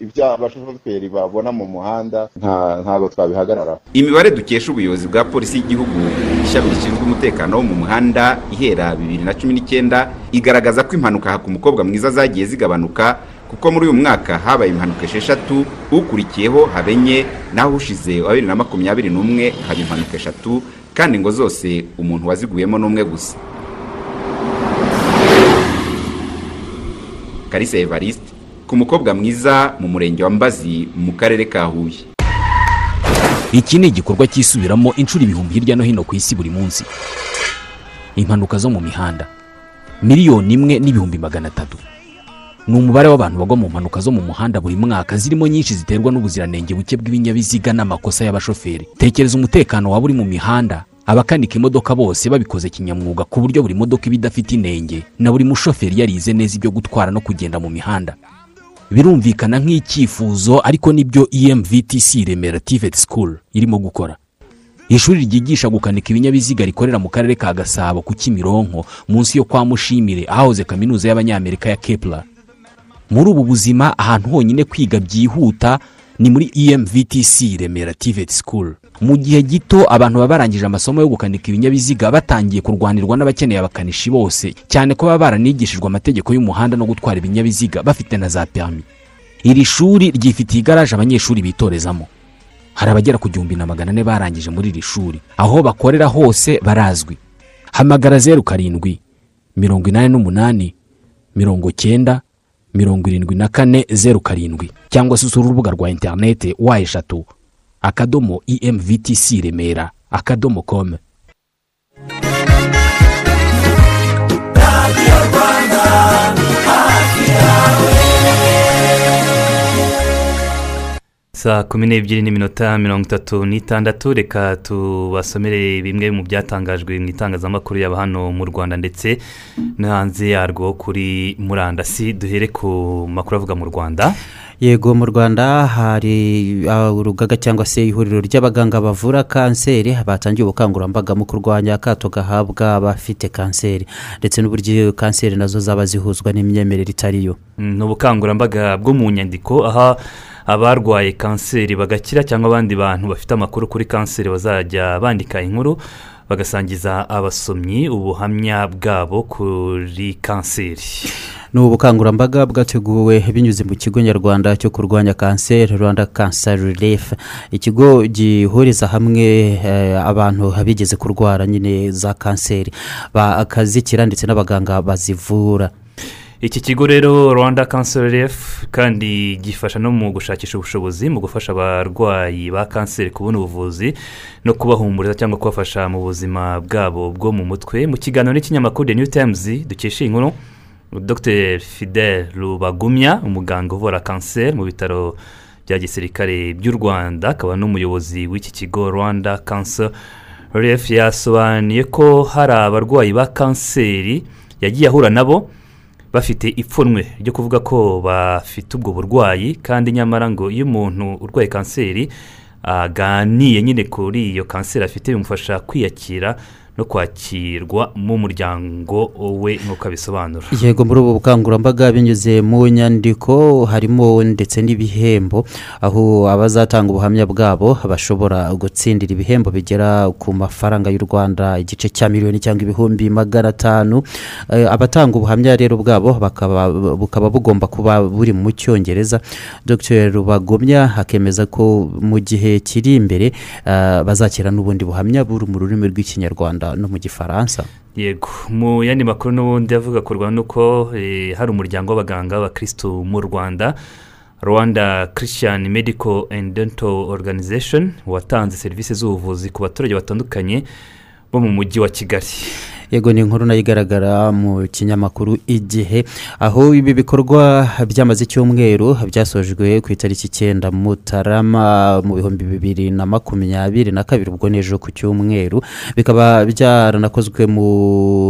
ibyo abashoferi babona mu muhanda nta- ntabwo twabihagararaho imibare dukesha ubuyobozi bwa polisi y'igihugu ishami rishinzwe umutekano wo mu muhanda ihera bibiri na cumi n'icyenda igaragaza ko impanuka ku mukobwa mwiza zagiye zigabanuka kuko muri uyu mwaka habaye impanuka esheshatu ukurikiyeho haba enye naho ushize wa bibiri na makumyabiri n'umwe haba impanuka eshatu kandi ngo zose umuntu waziguyemo n'umwe gusa. Kalisa Evariste ku mukobwa mwiza mu murenge wa Mbazi mu karere ka Huye. Iki ni igikorwa cyisubiramo inshuro ibihumbi hirya no hino ku isi buri munsi. Impanuka zo mu mihanda. Miliyoni imwe n'ibihumbi magana atatu. Ni umubare w'abantu bagwa mu mpanuka zo mu muhanda buri mwaka zirimo nyinshi ziterwa n'ubuziranenge buke bw'ibinyabiziga n'amakosa y'abashoferi. Tekereza umutekano waba uri mu mihanda. Abakanika imodoka bose babikoze kinyamwuga ku buryo buri modoka iba idafite inenge na buri mushoferi yarize neza ibyo gutwara no kugenda mu mihanda. Birumvikana nk'icyifuzo ariko ni byo emvtc remera tivet school irimo gukora. Ishuri ryigisha gukanika ibinyabiziga rikorera mu karere ka gasabo ku kimironko munsi yo kwa mushimire ahahoze kaminuza y'abanyamerika ya kepler. Muri ubu buzima ahantu honyine kwiga byihuta ni muri emvtc remera tivet school. Mu gihe gito abantu baba barangije amasomo yo gukanika ibinyabiziga batangiye kurwanirwa n'abakeneye abakanishi bose. Cyane ko baba baranigishijwe amategeko y'umuhanda no gutwara ibinyabiziga bafite na za perimi iri shuri ryifitiye igaraje abanyeshuri bitorezamo. Hari abagera ku gihumbi na magana ane barangije muri iri shuri. Aho bakorera hose barazwi. Hamagara zeru karindwi mirongo inani n'umunani mirongo cyenda mirongo irindwi na kane zeru karindwi cyangwa se usura urubuga rwa interinete wa eshatu akadomo emvtc remera akadomo komu saa kumi n'ebyiri n'iminota mirongo itatu n'itandatu. Reka tubasomere bimwe mu byatangajwe mu itangazamakuru yaba hano mu rwanda ndetse no hanze yarwo kuri murandasi. Duhere ku makuru avuga mu rwanda. Yego mu rwanda hari uh, urugaga cyangwa se ihuriro ry'abaganga bavura kanseri batangiye ubukangurambaga mu kurwanya akato gahabwa abafite kanseri. Ndetse n'uburyo kanseri na zo zaba zihuzwa n'imyemerere itariyo ni ubukangurambaga bwo mu nyandiko aha abarwaye kanseri bagakira cyangwa abandi bantu bafite amakuru kuri kanseri bazajya bandika inkuru. Bagasangiza abasomyi ubuhamya bwabo kuri kanseri. Ni ubukangurambaga bwateguwe binyuze mu kigo nyarwanda cyo kurwanya kanseri rwanda cancer relief. Ikigo gihuriza hamwe eh, abantu bigeze kurwara nyine za kanseri. Bakazikira ndetse n'abaganga bazivura. Iki kigo rero rwanda cancer relief kandi gifasha no mu gushakisha ubushobozi mu gufasha abarwayi ba kanseri kubona ubuvuzi no kubahumuriza cyangwa kubafasha mu buzima bwabo bwo mu mutwe. Mu kiganiro n'ikinyamakuru new times dukesha iyi nkuru. Dr fidel rubagumya umuganga uvura kanseri mu bitaro bya gisirikare by'u rwanda akaba n'umuyobozi w'iki kigo rwanda cancer relief yasobanuye ko hari abarwayi ba kanseri yagiye ahura nabo bafite ipfunwe ryo kuvuga ko bafite ubwo burwayi kandi nyamara ngo iyo umuntu urwaye kanseri aganiye nyine kuri iyo kanseri afite bimufasha kwiyakira no kwakirwa mu muryango we nk'uko abisobanura. Yego muri ubu bukangurambaga binyuze mu nyandiko harimo ndetse n'ibihembo aho abazatanga ubuhamya bwabo bashobora gutsindira ibihembo bigera ku mafaranga y'u rwanda igice cya miliyoni cyangwa ibihumbi magana atanu. Eh, abatanga ubuhamya rero bwabo bakaba bukaba bugomba kuba buri mu cyongereza. Dr rubagomya akemeza ko mu gihe kiri imbere eh, bazakira n'ubundi buhamya buri mu rurimi rw'ikinyarwanda. No mu gifaransa. Yego mu yandi makuru n'ubundi avuga ku rwanda uko eh, hari umuryango w'abaganga b'abakirisitu mu rwanda rwanda christian medical and dental organization watanze serivisi z'ubuvuzi ku baturage batandukanye bo mu mujyi wa kigali. Yego ni inkuru na yo igaragara mu kinyamakuru igihe. Aho ibi bikorwa byamaze icyumweru byasojwe ku itariki icyenda mutarama mu bihumbi bibiri na makumyabiri na kabiri ubwo n'ejo ku cyumweru. Bikaba byaranakozwe mu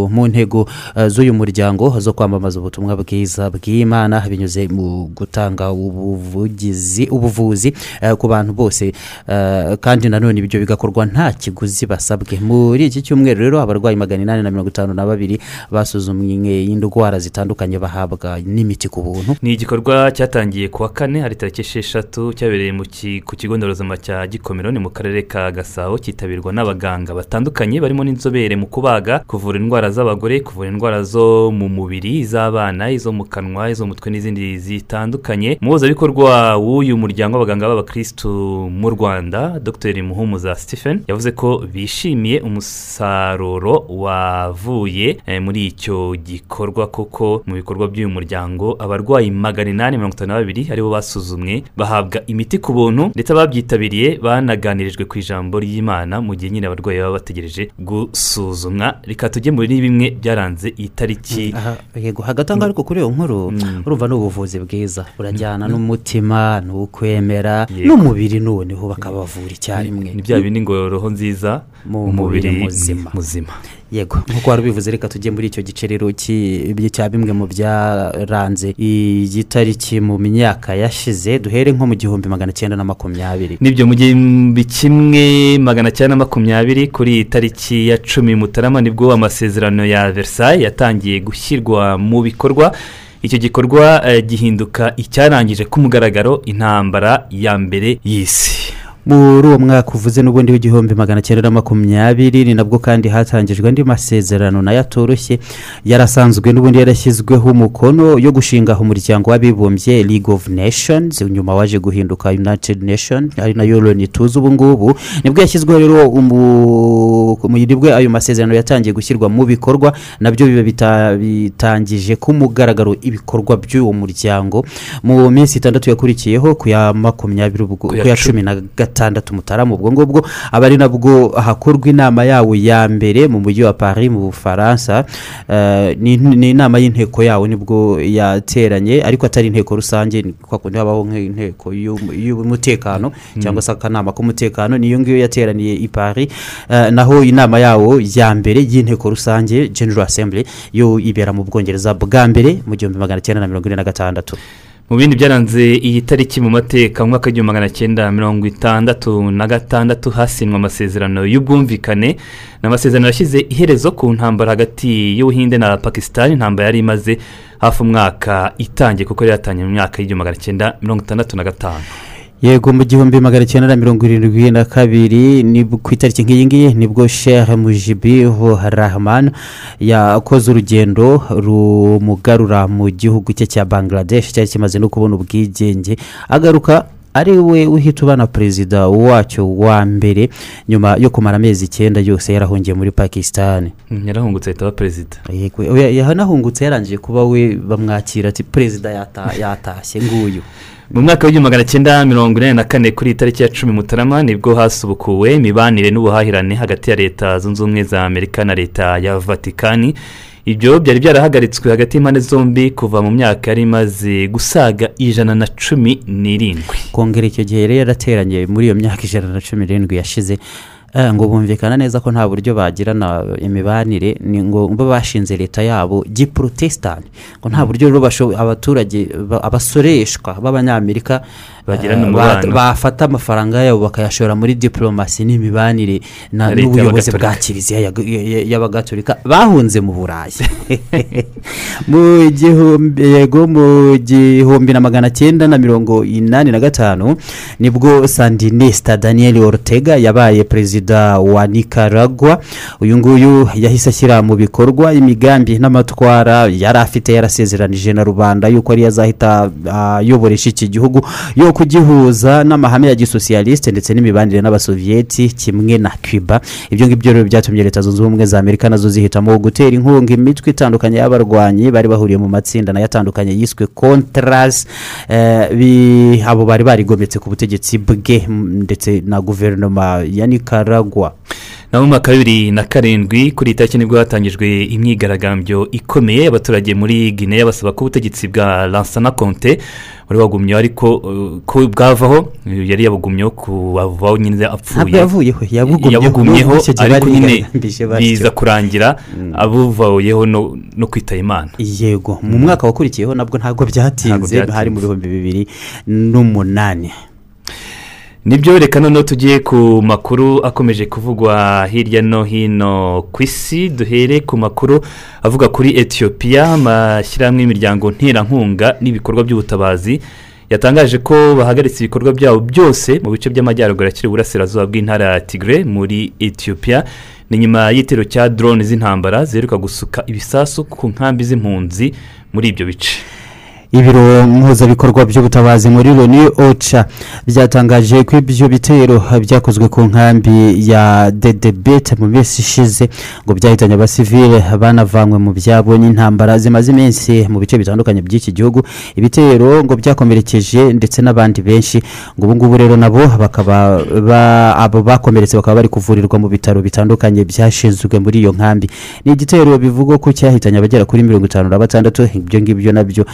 mu ntego eh, z'uyu muryango zo kwamamaza ubutumwa bwiza bw'imana binyuze mu gutanga ubuvugizi ubuvuzi eh, ku bantu bose eh, kandi nanone ibyo bigakorwa nta kiguzi basabwe. Muri iki cyumweru rero abarwayi magana inani na mirongo itanu na babiri basuzumwe indwara zitandukanye bahabwa n'imiti ku buntu. Ni igikorwa cyatangiye ku wa kane hari tariki esheshatu cyabereye ku kigo nderabuzima cya gikomero ni mu karere ka gasabo cyitabirwa n'abaganga batandukanye barimo n'inzobere mu kubaga kuvura indwara z'abagore kuvura indwara zo mu mubiri iz'abana izo mu kanwa izo mu mutwe n'izindi zitandukanye. Umuhuzabikorwa w'uyu muryango w'abaganga b'abakirisitu mu rwanda dr. Muhumuza stephen yavuze ko bishimiye umusaruro wavuye eh, muri icyo gikorwa kuko mu bikorwa by'uyu muryango abarwayi magana inani mirongo itanu na babiri ari bo basuzumwe bahabwa imiti ku buntu ndetse ababyitabiriye banaganirijwe ku ijambo ry'imana mu gihe nyine abarwayi baba bategereje gusuzumwa. Reka tujye muri bimwe byaranze iyi tariki. Aha, yego hagati aho ngaho ariko kuri iyo nkuru urumva ni ubuvuzi bwiza. Burajyana n'umutima n'ukwemera Yego. n'umubiri noneho bakabavura icyarimwe. Ni bya bindi ngo roho nziza mu mubiri muzima. Yego nk'uko wari ubivuze reka tujye muri icyo gice rero cya bimwe mu byaranze iyi tariki mu myaka yashize duhere nko mu gihumbi magana cyenda na makumyabiri. Nibyo mu gihumbi kimwe magana cyenda na makumyabiri kuri iyi tariki ya cumi mutarama ni bwo amasezerano ya versailles yatangiye gushyirwa mu bikorwa. Icyo gikorwa eh, gihinduka icyarangije ku mugaragaro intambara ya mbere y'isi. Muri uwo mwaka uvuze n'ubundi w'igihumbi magana cyenda na makumyabiri ni nabwo kandi hatangijwe andi masezerano na yo atoroshye. Yarasanzwe n'ubundi yarashyizweho umukono yo gushinga umuryango w'abibumbye league of nations nyuma waje guhinduka united nation ari na yo loni tuzi ubu ngubu. Nibwo yashyizweho rero ni bwo ayo masezerano yatangiye gushyirwa mu bikorwa na byo biba bita- bitangije ku mugaragaro ibikorwa by'uwo muryango. Mu minsi itandatu yakurikiyeho ku ya makumyabiri Ku ya cumi. na gatandatu mutarama. Ubwo ngubwo aba ari nabwo hakorwa inama yawo ya mbere mu mujyi wa paris mu bufaransa Eh, ni inama y'inteko yawo ni bwo yateranye ariko atari inteko rusange ni kwa kundi habaho nk'inteko y'um- y'umutekano cyangwa se akanama k'umutekano niyo ngiyo yateraniye i paris. Eh, naho inama yawo ya mbere y'inteko rusange general assembly yo ibera mu bwongereza bwa mbere mu gihumbi magana cyenda na mirongo ine na gatandatu. Mu bindi byaranze iyi tariki mu mateka mu mwaka w'igihumbi magana cyenda mirongo itandatu na gatandatu hasinywe amasezerano y'ubwumvikane. Ni amasezerano yashyize iherezo ku ntambara hagati y'ubuhinde na pakisitani intambara yari imaze hafi umwaka itangiye kuko yari yatangiye mu myaka y'igihumbi magana cyenda mirongo itandatu na gatanu. Yego mu gihumbi magana cyenda mirongo irindwi na kabiri ni ku itariki nk'iyi ngiyi ni bwo shehe mujibihu rahman yakoze urugendo rumugarura mu gihugu cye cya bangladesh cyari kimaze no kubona ubwigenge agaruka ari we uhita ubana perezida wacyo wa mbere nyuma yo kumara amezi icyenda yose yarahungiye muri pakisitani Mm, yarahungutse ahita aba perezida. Yanahungutse yarangije kuba we bamwakira ati perezida yata- yatashye nguyu. Mu mwaka w'igihumbi magana cyenda mirongo inani na kane kuri tariki ya cumi mutarama ni bwo hasubukuwe imibanire n'ubuhahirane hagati ya leta zunze ubumwe za amerika na leta ya vatikani ibyo byari byarahagaritswe hagati y'impande zombi kuva mu myaka yari imaze gusaga ijana na cumi n'irindwi. Kongera icyo gihe yari yarateranye muri iyo myaka ijana na cumi n'irindwi yashize eh, ngo bumvikana neza ko nta buryo bagirana imibanire ni ngo bashinze leta yabo giprotesitanti ngo nta buryo rero abaturage ba- abasoreshwa b'abanyamerika Bagirana eh, umubano. ba- bafata amafaranga yabo bakayashora muri diporomasi n'imibanire n'ubuyobozi bwa kiliziya ya- ya- ya- y'abagatolika bahunze mu burayi. Mu gihumbi yego mu gihumbi na magana cyenda na mirongo inani na gatanu ni bwo sandinista daniel ortega yabaye perezida wa nicaragua. Uyu nguyu yahise ashyira mu bikorwa imigambi n'amatwara yari afite yarasezeranije na rubanda yuko ariyo azahita ayoboresha iki gihugu yo kugihuza n'amahame ya gisosiyalisite ndetse n'imibanire n'abasoviyeti kimwe na cuba. Ibyo ngibyo rero byatumye leta zunze ubumwe za amerika na zo zihitamo gutera inkunga imitwe itandukanye y'abarwanyi bari bahuriye mu matsinda na yo atandukanye yiswe contras. Eh, abo bari barigometse ku butegetsi bwe ndetse na guverinoma ya nicaragua. Naho mu mwaka wa bibiri na karindwi kuri iyi tariki ni bwo hatangijwe imyigaragambyo ikomeye y'abaturage muri guinea basaba ko ubutegetsi bwa lansana konte wari wagumyeho ariko uh, ko bwavaho yari yabugumyeho kuvaho nyine apfuye. Yabugumyeho. ariko nyine biza kurangira abuvayeho no no kwitaba imana. Yego mu mwaka wakurikiyeho nabwo ntabwo byatinze. hari mu bihumbi bibiri n'umunani. Ni byo reka noneho tugiye ku makuru akomeje kuvugwa hirya no hino ku isi. Duhere ku makuru avuga kuri etiyopiya amashyirahamwe y'imiryango nterankunga n'ibikorwa by'ubutabazi. Yatangaje ko bahagaritse ibikorwa byabo byose mu bice by'amajyaruguru akiri uburasirazuba bw'intara ya tigre muri etiyopiya ni nyuma y'igitero cya drone z'intambara ziheruka gusuka ibisasu ku nkambi z'impunzi muri ibyo bice. Ibiro mpuzabikorwa by'ubutabazi muri loni oca byatangaje ko ibyo bitero byakozwe ku nkambi ya dedebete mu minsi ishize ngo byahitanye abasivile banavanywe mu byabo n'intambara zimaze iminsi mu bice bitandukanye by'iki gihugu. Ibitero ngo byakomerekeje ndetse n'abandi benshi ngo ubu ngubu rero nabo bakaba ba- abo bakomeretse bakaba bari kuvurirwa mu bitaro bitandukanye byashinzwe muri iyo nkambi. Ni igitero bivugwa ko cyahitanye abagera kuri mirongo itanu na batandatu ibyo ngibyo na byo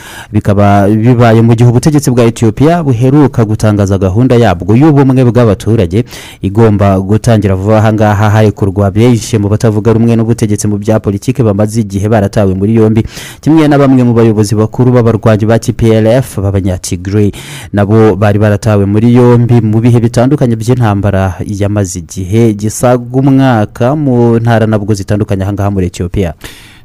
bikaba bibaye mu gihe ubutegetsi bwa etiyopiya buheruka gutangaza gahunda yabwo y'ubumwe bw'abaturage igomba gutangira vuba. Aha ngaha harekurwa benshi mu batavuga rumwe n'ubutegetsi mu bya politiki bamaze igihe baratawe muri yombi. Kimwe na bamwe mu bayobozi bakuru b'abarwanyi ba tplf b'abanyatigray nabo bari baratawe muri yombi mu bihe bitandukanye by'intambara yamaze igihe gisaga umwaka mu ntara nabwo zitandukanye aha ngaha muri etiyopiya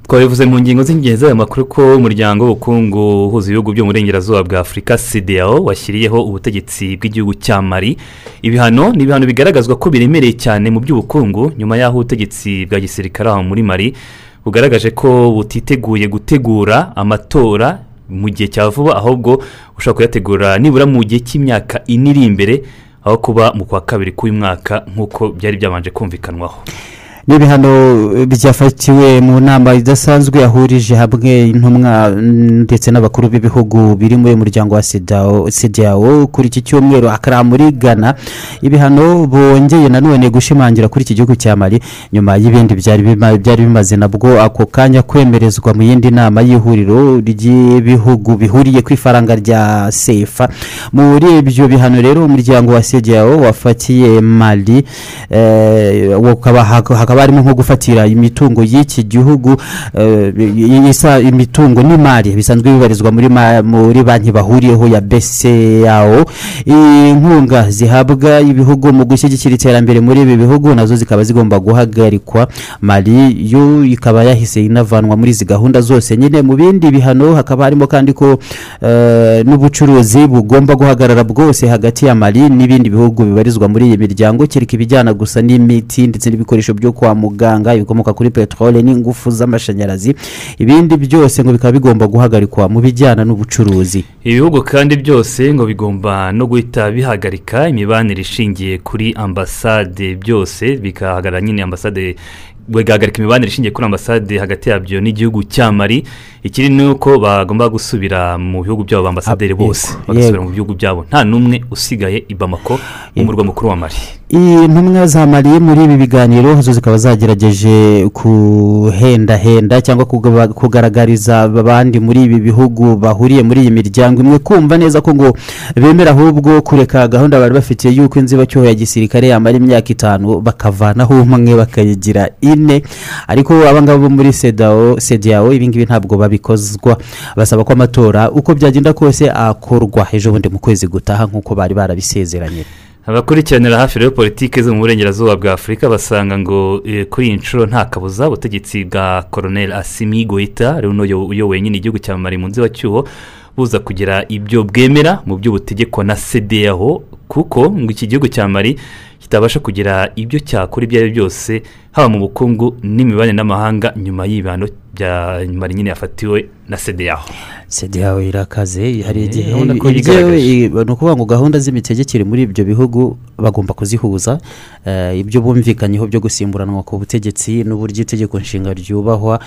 twabivuze mu ngingo z'ingenzi z'aya makuru ko umuryango w'ubukungu uhuza ibihugu byo mu burengerazuba bwa afurika cdao washyiriyeho ubutegetsi bw'igihugu cya mari ibihano ni ibihano bigaragazwa ko biremereye cyane mu by'ubukungu nyuma y'aho ubutegetsi bwa gisirikare aho muri mari bugaragaje ko butiteguye gutegura amatora mu gihe cya vuba ahubwo ushobora kuyategura nibura mu gihe cy'imyaka ine iri imbere aho kuba mu kwa kabiri k'uyu mwaka nk'uko byari byabanje kumvikanwaho. Ni ibihano byafatiwe mu nama idasanzwe yahurije hamwe intumwa ndetse n'abakuru b'ibihugu biri muri uyu muryango wa sedawo kuri iki cyumweru. Akara muri ghana ibihano bongeye nanone gushimangira kuri iki gihugu cya mari nyuma y'ibindi byari bima- byari bimaze nabwo ako kanya kwemerezwa mu yindi nama y'ihuriro ry'ibihugu bihuriye ku ifaranga rya sefa. Muri ibyo bihano rero umuryango wa sedawo wafatiye mari eh, hakaba harimo nko gufatira imitungo y'iki gihugu eh, imitungo n'imari bisanzwe bibarizwa muri banki bahuriyeho ya BCAO inkunga zihabwa ibihugu mu gushyigikira iterambere muri ibi bihugu na zo zikaba zigomba guhagarikwa. Mari yo ikaba yahise inavanwa muri izi gahunda zose. Nyine mu bindi bihano hakaba harimo kandi ko eh, n'ubucuruzi bugomba guhagarara bwose hagati ya mari n'ibindi bihugu bibarizwa muri iyi miryango kereka ibijyana gusa n'imiti ndetse n'ibikoresho byo kwa muganga ibikomoka kuri peteroli n'ingufu z'amashanyarazi ibindi byose ngo bikaba bigomba guhagarikwa mu bijyana n'ubucuruzi. Ibihugu kandi byose ngo bigomba no guhita bihagarika imibanire ishingiye kuri ambasade. Byose bikahagarara nyine ambasade bigahagarika imibanire ishingiye kuri ambasade hagati yabyo n'igihugu cya mari ikiri ni uko bagomba gusubira mu bihugu byabo bambasaderi bose yego, bagasubira mu bihugu byabo nta n'umwe usigaye i bamako umurwa mukuru wa mari intumwa za mari muri ibi biganiro zo zikaba zagerageje kuhendahenda cyangwa kugaragariza abandi muri ibi bihugu bahuriye muri iyi miryango imwe kumva neza ko ngo bemera ahubwo kureka gahunda bari bafitiye y'uko inzibacyuho ya gisirikare yamara imyaka itanu bakavanaho umwe bakayigira ine ariko abangaba bo muri sedao sediyawo ibingibi ntabwo babikozwa basaba ko amatora uko byagenda kose akorwa ejo bundi mu kwezi gutaha nk'uko bari barabisezeranye. Abakurikiranira hafi rero politiki zo mu burengerazuba bwa afurika basanga ngo eh, kuri iyi nshuro nta kabuza ubutegetsi bwa koroneli asimi goita ari uno uyoboye nyine igihugu cya mari mu nzibacyuho buza kugira ibyo bwemera mu by'ubutegeko na sedeyaho kuko ngo iki gihugu cya mari kitabasha kugira ibyo cyakora ibyo ari byo byose haba mu bukungu n'imibanire n'amahanga nyuma y'ibihano bya mari nyine yafatiwe na sedeyaho sede yawe irakaze hari Eh, igihe ni ukuvuga ngo gahunda z'imitegekere muri ibyo bihugu bagomba kuzihuza eh, ibyo bumvikanyeho byo gusimburanwa ku butegetsi n'uburyo itegeko nshinga ryubahwa.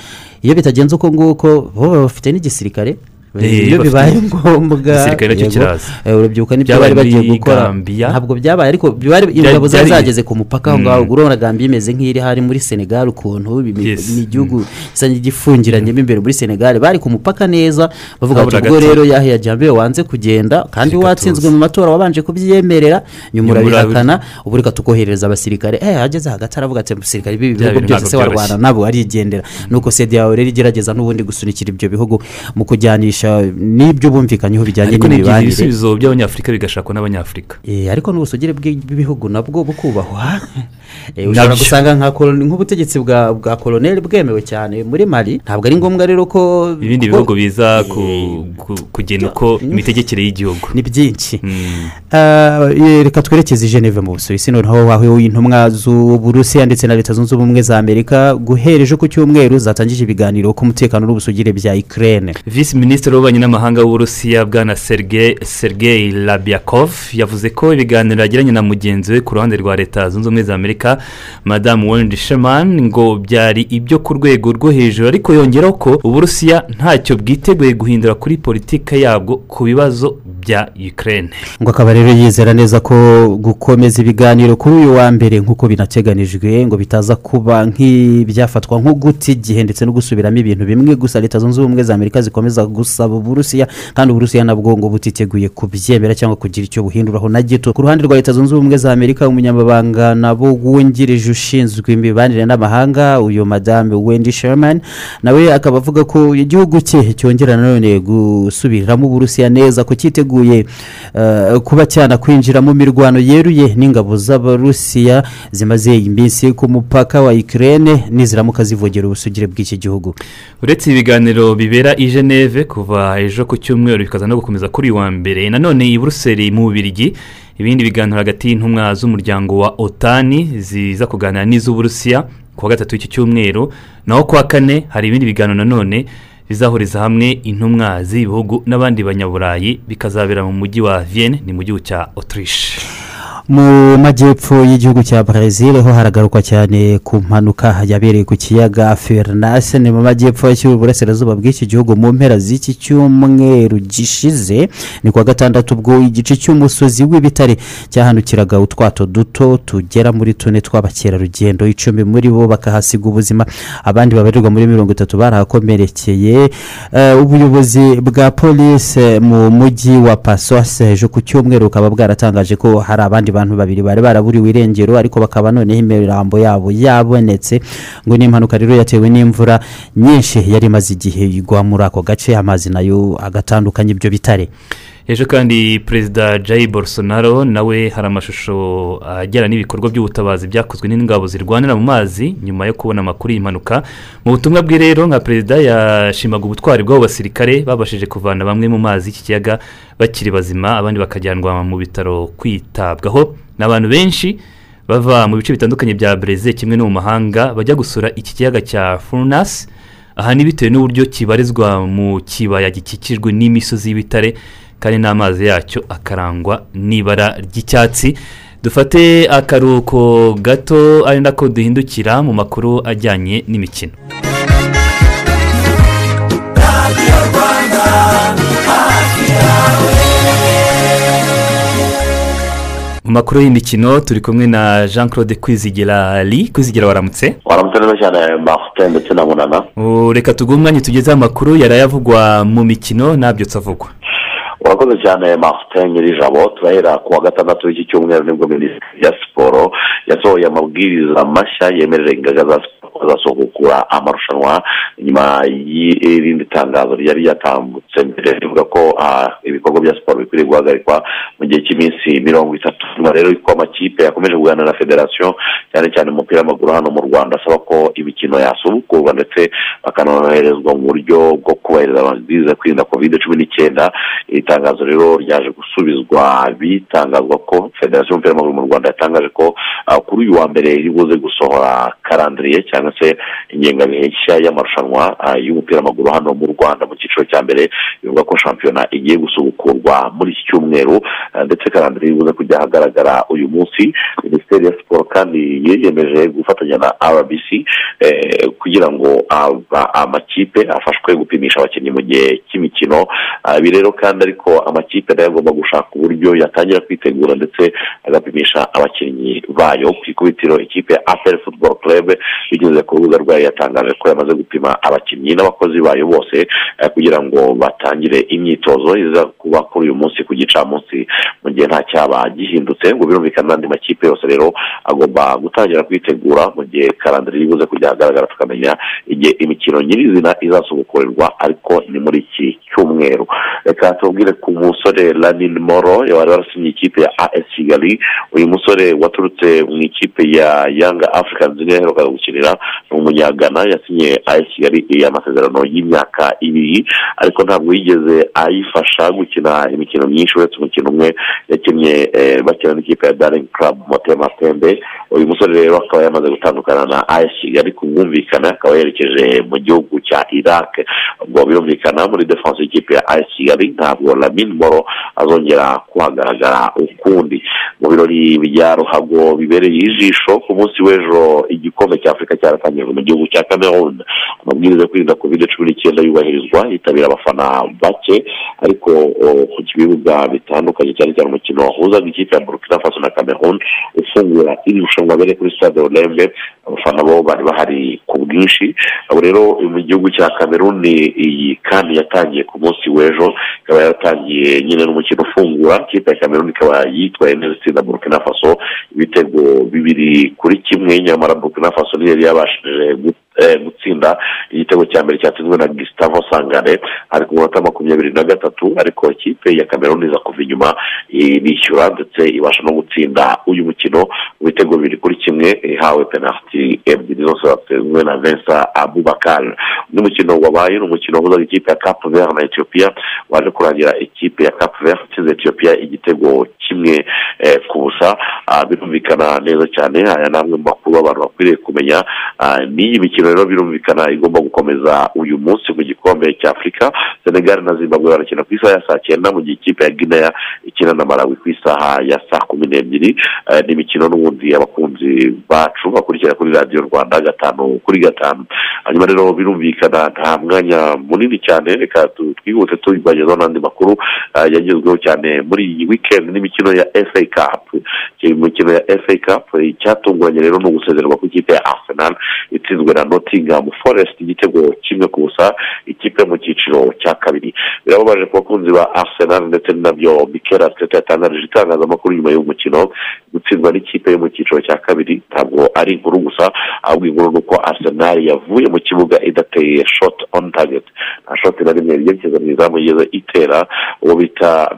Iyo bitagenze uko nguko bo baba bafite n'igisirikare iyo bibaye ngombwa. igisirikare na cyo kiraza. eh, urubyiruko ni byo bari bagiye gukora. Ntabwo byabaye ariko ingabo zari zageze ku mupaka aho Mm. ngaho urabona imeze nk'iri hari muri senegal ukuntu ni igihugu gisa n'igifungiranyemo imbere muri senegal. Bari ku mupaka neza bavuga bati ubwo rero yahiya jambe wanze kugenda kandi watsinzwe mu matora wabanje kubyemerera. Nyuma urabihakana ubu reka tukohereza abasirikare. Eh hageze hagati aravuga ati abasirikare b'ibi bihugu byose se warwana nabo arigendera. Nuko sede yawe rero igerageza n'ubundi gusunikira ibyo bihugu mu kujyanisha n'ibyo bumvikanyeho bijyanye n'imibanire. ibisubizo by'abanyafurika bigashakwa n'abanyafurika. Eh, ariko n'ubusugire bw'i- bw'ibihugu nabwo bukubahwa. Eh, ushobora gusanga nk'ubutegetsi bwa koloneli bwemewe cyane muri mali. Ntabwo ari ngombwa rero ko ibindi bihugu biza ku- kugena uko imitegekere y'igihugu. Ni byinshi. Eh, reka twerekeze geneve mu busuwisi. Noneho wahuye intumwa z'uburusiya ndetse na leta zunze ubumwe za amerika guhera ejo ku cyumweru zatangije ibiganiro ku mutekano n'ubusugire bya ikirere visi minisitiri w'ububanyi n'amahanga w'uburusiya bwana sergei labyakov yavuze ko ibiganiro yagiranye na mugenzi we ku ruhande rwa leta zunze ubumwe za amerika madamu wendi sheman ngo byari ibyo ku rwego rwo hejuru ariko yongeraho ko uburusiya ntacyo bwiteguye guhindura kuri politiki yabwo ku bibazo bya ukraine. Ngo akaba rero yizera neza ko gukomeza ibiganiro kuri uyu wa mbere nk'uko binateganijwe ngo bitaza kuba nk'ibyafatwa nko guta igihe ndetse no gusubiramo ibintu bimwe gusa leta zunze ubumwe za amerika zikomeza gusaba uburusiya kandi uburusiya nabwo ngo butiteguye kubyemera cyangwa kugira icyo buhinduraho na gito. Ku ruhande rwa leta zunze ubumwe za amerika umunyamabanga nabo wungirije ushinzwe imibanire n'amahanga uyu madame wendy sherman nawe akaba avuga ko igihugu cye cyongera nanone gusubiramo uburusiya neza ko cyiteguye eh, kuba cyanakwinjira mu mirwano yeruye n'ingabo z'abarusiya zimaze iminsi ku mupaka wa ikirere niziramuka zivogera ubusugire bw'iki gihugu. Uretse ibiganiro bibera i geneve kuva ejo ku cyumweru bikaza no gukomeza kuri wa mbere. Nanone i buruseli mu bubirigi ibindi biganiro hagati y'intumwa z'umuryango wa otani ziza kuganira n'iz'uburusiya ku wa gatatu w'iki cyumweru. Naho ku wa kane hari ibindi biganiro nanone bizahuriza hamwe intumwa z'ibihugu n'abandi banyaburayi bikazabera mu mujyi wa vienne ni mu gihugu cya autriche. Mu majyepfo y'igihugu cya brezil ho haragarukwa cyane ku mpanuka yabereye ku kiyaga fernase ni mu majyepfo y'uburasirazuba bw'iki gihugu mu mpera z'iki cyumweru gishize ni kuwa gatandatu ubwo igice cy'umusozi w'ibitare cyahanukiraga utwato duto tugera muri tune tw'abakerarugendo. Icumi muri bo bakahasiga ubuzima abandi babarirwa muri mirongo itatu barahakomerekeye. Eh, ubuyobozi bwa polisi mu mujyi wa pasos ejo ku cyumweru bukaba bwaratangaje ko hari abandi bantu babiri bari baraburiwe irengero ariko bakaba noneho imirambo yabo yabonetse. Ngo ni impanuka rero yatewe n'imvura nyinshi yari imaze igihe igwa muri ako gace amazi na yo agatandukanya ibyo bitare. Ejo kandi perezida jayi bolsonaro nawe hari amashusho ajyana n'ibikorwa by'ubutabazi byakozwe n'ingabo zirwanira mu mazi nyuma yo kubona amakuru y'impanuka. Mu butumwa bwe rero nka perezida yashimaga ubutwari bw'abo basirikare babashije kuvana bamwe mu mazi y'iki kiyaga bakiri bazima abandi bakajyanwa mu bitaro kwitabwaho. Ni abantu benshi bava mu bice bitandukanye bya breze kimwe no mu mahanga bajya gusura iki kiyaga cya furunasi aha ni bitewe n'uburyo kibarizwa mu kibaya gikikijwe n'imisozi y'ibitare. Kandi n'amazi yacyo akarangwa n'ibara ry'icyatsi. Dufate akaruhuko gato ari nako duhindukira mu makuru ajyanye n'imikino. Mu makuru y'imikino turi kumwe na jean claude kwizigira ari kwizigira waramutse? Waramutse neza cyane martin ndetse na munana. Uh, reka tuguhe umwanya tugezeho amakuru yarayavugwa mu mikino ntabyutse avugwa. Urakoze cyane martin nyir'ijabo turahera ku wa gatandatu w'iki cyumweru ni bwo minisitiri ya siporo yasohoye amabwiriza mashya yemerera ingaga za siporo kuzasukura amarushanwa nyuma y'irindi tangazo ryari ryatambutse mbere rivuga ko ibikorwa bya siporo bikwiriye guhagarikwa mu gihe cy'iminsi mirongo itatu. Nyuma rero ko amakipe yakomeje kuganira na federasiyo cyane cyane umupira w'amaguru hano mu rwanda asaba ko imikino yasubukurwa ndetse bakanoherezwa mu buryo bwo kubahiriza amabwiriza kwirinda kovide cumi n'icyenda. Iri tangazo rero ryaje gusubizwa bitangazwa ko federasiyo y'umupira w'amaguru mu rwanda yatangaje ko kuri uyu wa mbere iri buze gusohora karandiriye cyangwa cyangwa se ingengabihe nshya y'amarushanwa ah, y'umupira w'amaguru hano mu rwanda mu cyiciro cya mbere bivuga ko shampiyona igiye gusubukurwa muri iki cyumweru ah, ndetse karandire ibuze kujya ahagaragara uyu munsi. Minisiteri ya siporo kandi yiyemeje gufatanya na rbc eh, kugira ngo amakipe afashwe gupimisha abakinnyi mu gihe cy'imikino. Ah, ibi rero kandi ariko amakipe na yo agomba gushaka uburyo yatangira kwitegura ndetse agapimisha abakinnyi bayo ku ikubitiro ikipe ya apel football club bigeze ku rubuga rwayo yatangaje ko yamaze gupima abakinnyi n'abakozi bayo bose eh, kugira ngo batangire imyitozo iza kuba kuri uyu munsi ku gicamunsi mu gihe nta cyaba gihindutse ngo birumvikane n'andi makipe yose rero agomba gutangira kwitegura mu gihe karandire ibuze kujya ahagaragara tukamenya igihe imikino nyirizina izasubukurirwa ariko ni muri iki cyumweru. Reka tubwire ku musore lanin moro wari warasinye ikipe ya as kigali. Uyu musore waturutse mu ikipe ya yanga africans niyo yaherukaga gukinira. ni umunyagana yasinye as kigali amasezerano y'imyaka ibiri ariko ntabwo yigeze ayifasha gukina imikino myinshi uretse umukino umwe yakinnye eh, bakina n'ikipe ya daring club motema pembe uyu musore rero akaba yamaze gutandukana na as kigali ku bwumvikane akaba yerekeje mu gihugu cya iraq. Ubwo birumvikana muri defense y'ikipe ya as kigali ntabwo lamin moro azongera kuhagaragara ukundi. Mu birori bya ruhago bibereye ijisho ku munsi w'ejo igikombe cya afurika cyaratangijwe mu gihugu cya cameroon. Amabwiriza yo kwirinda covid cumi n'icyenda yubahirizwa yitabira abafana bake ariko ku bibuga bitandukanye cyane cyane umukino wahuzaga ikipe ya burkina faso na cameroon ufungura iri rushanwa bere kuri stade olembe abafana bo bari bahari ku bwinshi. Abo rero mu gihugu cya cameroon iyi kandi yatangiye ku munsi w'ejo ikaba yaratangiye nyine n'umukino ufungura. Ikipe ya cameroon ikaba yitwaye neza itsinda burkina faso ibitego bibiri kuri kimwe nyamara burkina faso niyo yari yabashije gu- eh, gutsinda igitego cya mbere cyatsinzwe na gustavo sangare ari ku munota makumyabiri na gatatu ariko ikipe ya cameroon iza kuva inyuma irishyura ndetse ibasha no gutsinda uyu mukino mu bitego bibiri kuri kimwe ihawe penaliti ebyiri zose zatsinzwe na vincent abubakar. Undi mukino wabaye ni umukino wahuzaga ikipe ya cap vert na ethiopia waje kurangira ikipe ya cap vert itsinze ethiopia igitego kimwe eh, ku busa Ah, birumvikana neza cyane aya ni amwe mu makuru abantu bakwiriye kumenya Ah, n'iyi mikino rero birumvikana igomba gukomeza uyu munsi mu gikombe cya afurika senegal na zimbabwe barakina ku isaha ya saa cyenda mu gihe ikipe ya guinea ikina na malawi ku isaha ya saa kumi n'ebyiri Eh, ni imikino n'ubundi abakunzi bacu bakurikira kuri radiyo rwanda gatanu kuri gatanu. Hanyuma rero birumvikana nta mwanya munini cyane reka twihute tubagezaho n'andi makuru ah, yagezweho cyane muri iyi weekend n'imikino ya fa cup. Iyi mikino ya fa cup icyatunguranye rero ni ugusezerwa ku ikipe ya arsenal itsinzwe na nottingham forest igitego kimwe ku busa ikipe mu cyiciro cya kabiri. Birababaje ku bakunzi ba arsenal ndetse na byo mikel arteta yatangarije itangazamakuru nyuma y'uwo mukino gutsindwa n'ikipe yo mu cyiciro cya kabiri ntabwo ari inkuru gusa ahubwo inkuru ni uko arsenal yavuye mu kibuga idateye shot on target nta shot na rimwe yerekeza mu izamu yigeze itera uwo bita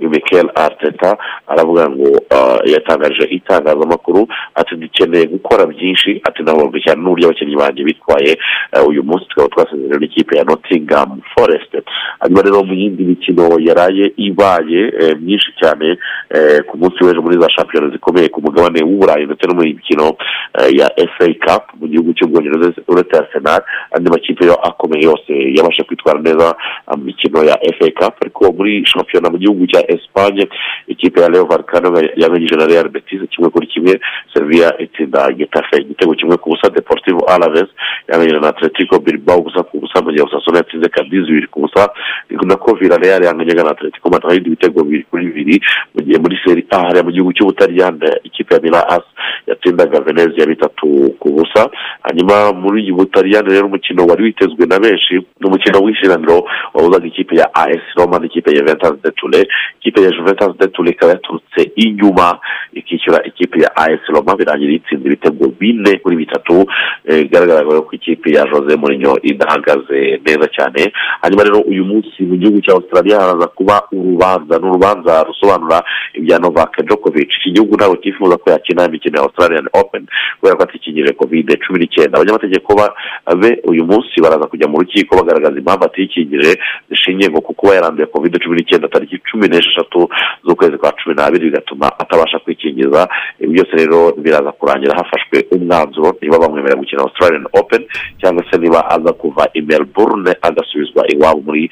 mikel arteta aravuga ngo uh, yatangaje itangazamakuru ati dukeneye gukora byinshi ati nabonye cyane n'uburyo abakinnyi banjye bitwaye uh, uyu munsi tukaba twasezerewe n'ikipe ya nottingham forest. Hanyuma rero mu yindi mikino yaraye ibaye eh, myinshi cyane ku munsi w'ejo muri za shampiyona zikomeye ku mugabane w'uburayi ndetse no mu mikino ya fa cup mu gihugu cy'ubwongereza uretse arsenal andi makipe yo akomeye yose yabasha kwitwara neza mu mikino ya fa cup. Ariko muri shampiyona mu gihugu cya Espagne ikipe ya Leo Vallecano yanganyije na Real Betis kimwe kuri kimwe Sevilla itsinda Getafe igitego kimwe ku busa Deportivo Alaves yanganyije na Atletico Bilbao ubusa ku busa mu gihe Osasuna yatsinze Cadiz bibiri ku busa nako Villarreal yanganyaga na Atletico Madrid ibitego bibiri kuri bibiri mu gihe muri Serie A hariya mu gihugu cy'Ubutaliyani ikipe ya Milan AC yatsindaga Venezia bitatu ku busa hanyuma muri uyu Butaliyani rero umukino wari witezwe na benshi ni umukino w'ishiraniro wahuzaga ikipe ya AS Roma n'ikipe ya Juventus de Turin ikipe ya Juventus de Turin ikaba yaturutse inyuma ikishyura ikipe ya AS Roma birangira itsinze ibitego bine kuri bitatu eh, bigaragara ko ikipe ya Jose Mourinho idahagaze neza cyane hanyuma rero uyu munsi mu gihugu cya Australia haraza kuba urubanza ni urubanza rusobanura ibya Novak Djokovic. Iki gihugu ntabwo cyifuza ko yakina imikino ya Australian Open kubera ko atikingije covid cumi n'icyenda abanyamategeko ba- be uyu munsi baraza kujya mu rukiko bagaragaza impamvu atikingije zishingiye ku kuba yaranduye covid cumi n'icyenda tariki cumi n'esheshatu z'ukwezi kwa cumi n'abiri bigatuma atabasha kwikingiza. Ibi byose rero biraza kurangira hafashwe umwanzuro niba bamwemerera gukina australian open cyangwa se niba aza kuva i melbourne agasubizwa iwabo muri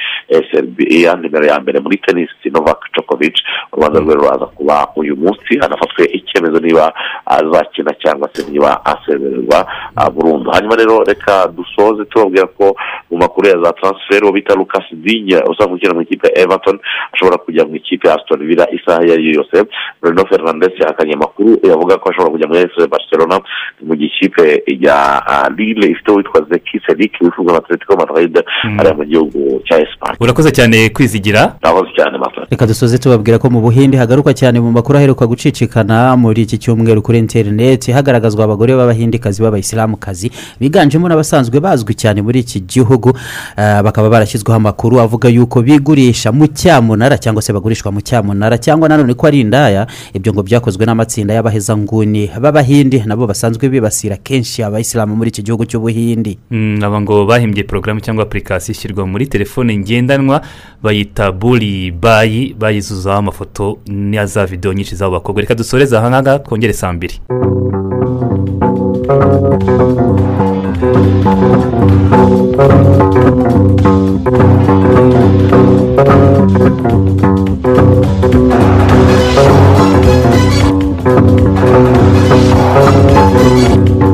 serbia nimero ya mbere muri tenisi novak Djokovic. Urubanza rwe ruraza kuba uyu munsi hanafatwe icyemezo niba azakina cyangwa se niba asemererwa ah, burundu. Hanyuma rero reka dusoze tubabwira ko mu makuru ya za transfer uwo bita lucas dinya usanzwe ukina mu ikipe ya everton ashobora kujya mu ikipe ya aston villa isaha iyo ari yo yose bruno fernandes yahakanye amakuru yavuga ko ashobora kujya muri fc barcelona mu gikipe ya ah, lille. Ifite uwitwa zeki sedik wifuzwa na atletico madrid ariya mu gihugu cya esipanye urakoze cyane kwizigira. Urakoze cyane mata reka dusoze tubabwira ko mu buhinde hagaruka cyane mu makuru aheruka gucicikana muri iki cyumweru kuri interineti hagaragazwa abagore b'abahindikazi b'abayisilamukazi biganjemo n'abasanzwe bazwi cyane muri iki gihugu. Eh, bakaba barashyizweho amakuru avuga yuko bigurisha mu cyamunara cyangwa se bagurishwa mu cyamunara. Cyangwa nanone ko ari indaya ibyo ngo byakozwe n'amatsinda y'abahezanguni b'abahindi nabo basanzwe bibasira kenshi abayisilamu muri iki gihugu cy'ubuhindi. Mm, aba ngo bahimbye porogaramu cyangwa apurikasiyo ishyirwa muri telefone ngendanwa bayita buri bayi bayizuzaho amafoto na za videwo nyinshi z'abo bakobwa. Reka dusoreze aha ngaha twongere saa mbiri. Thank you.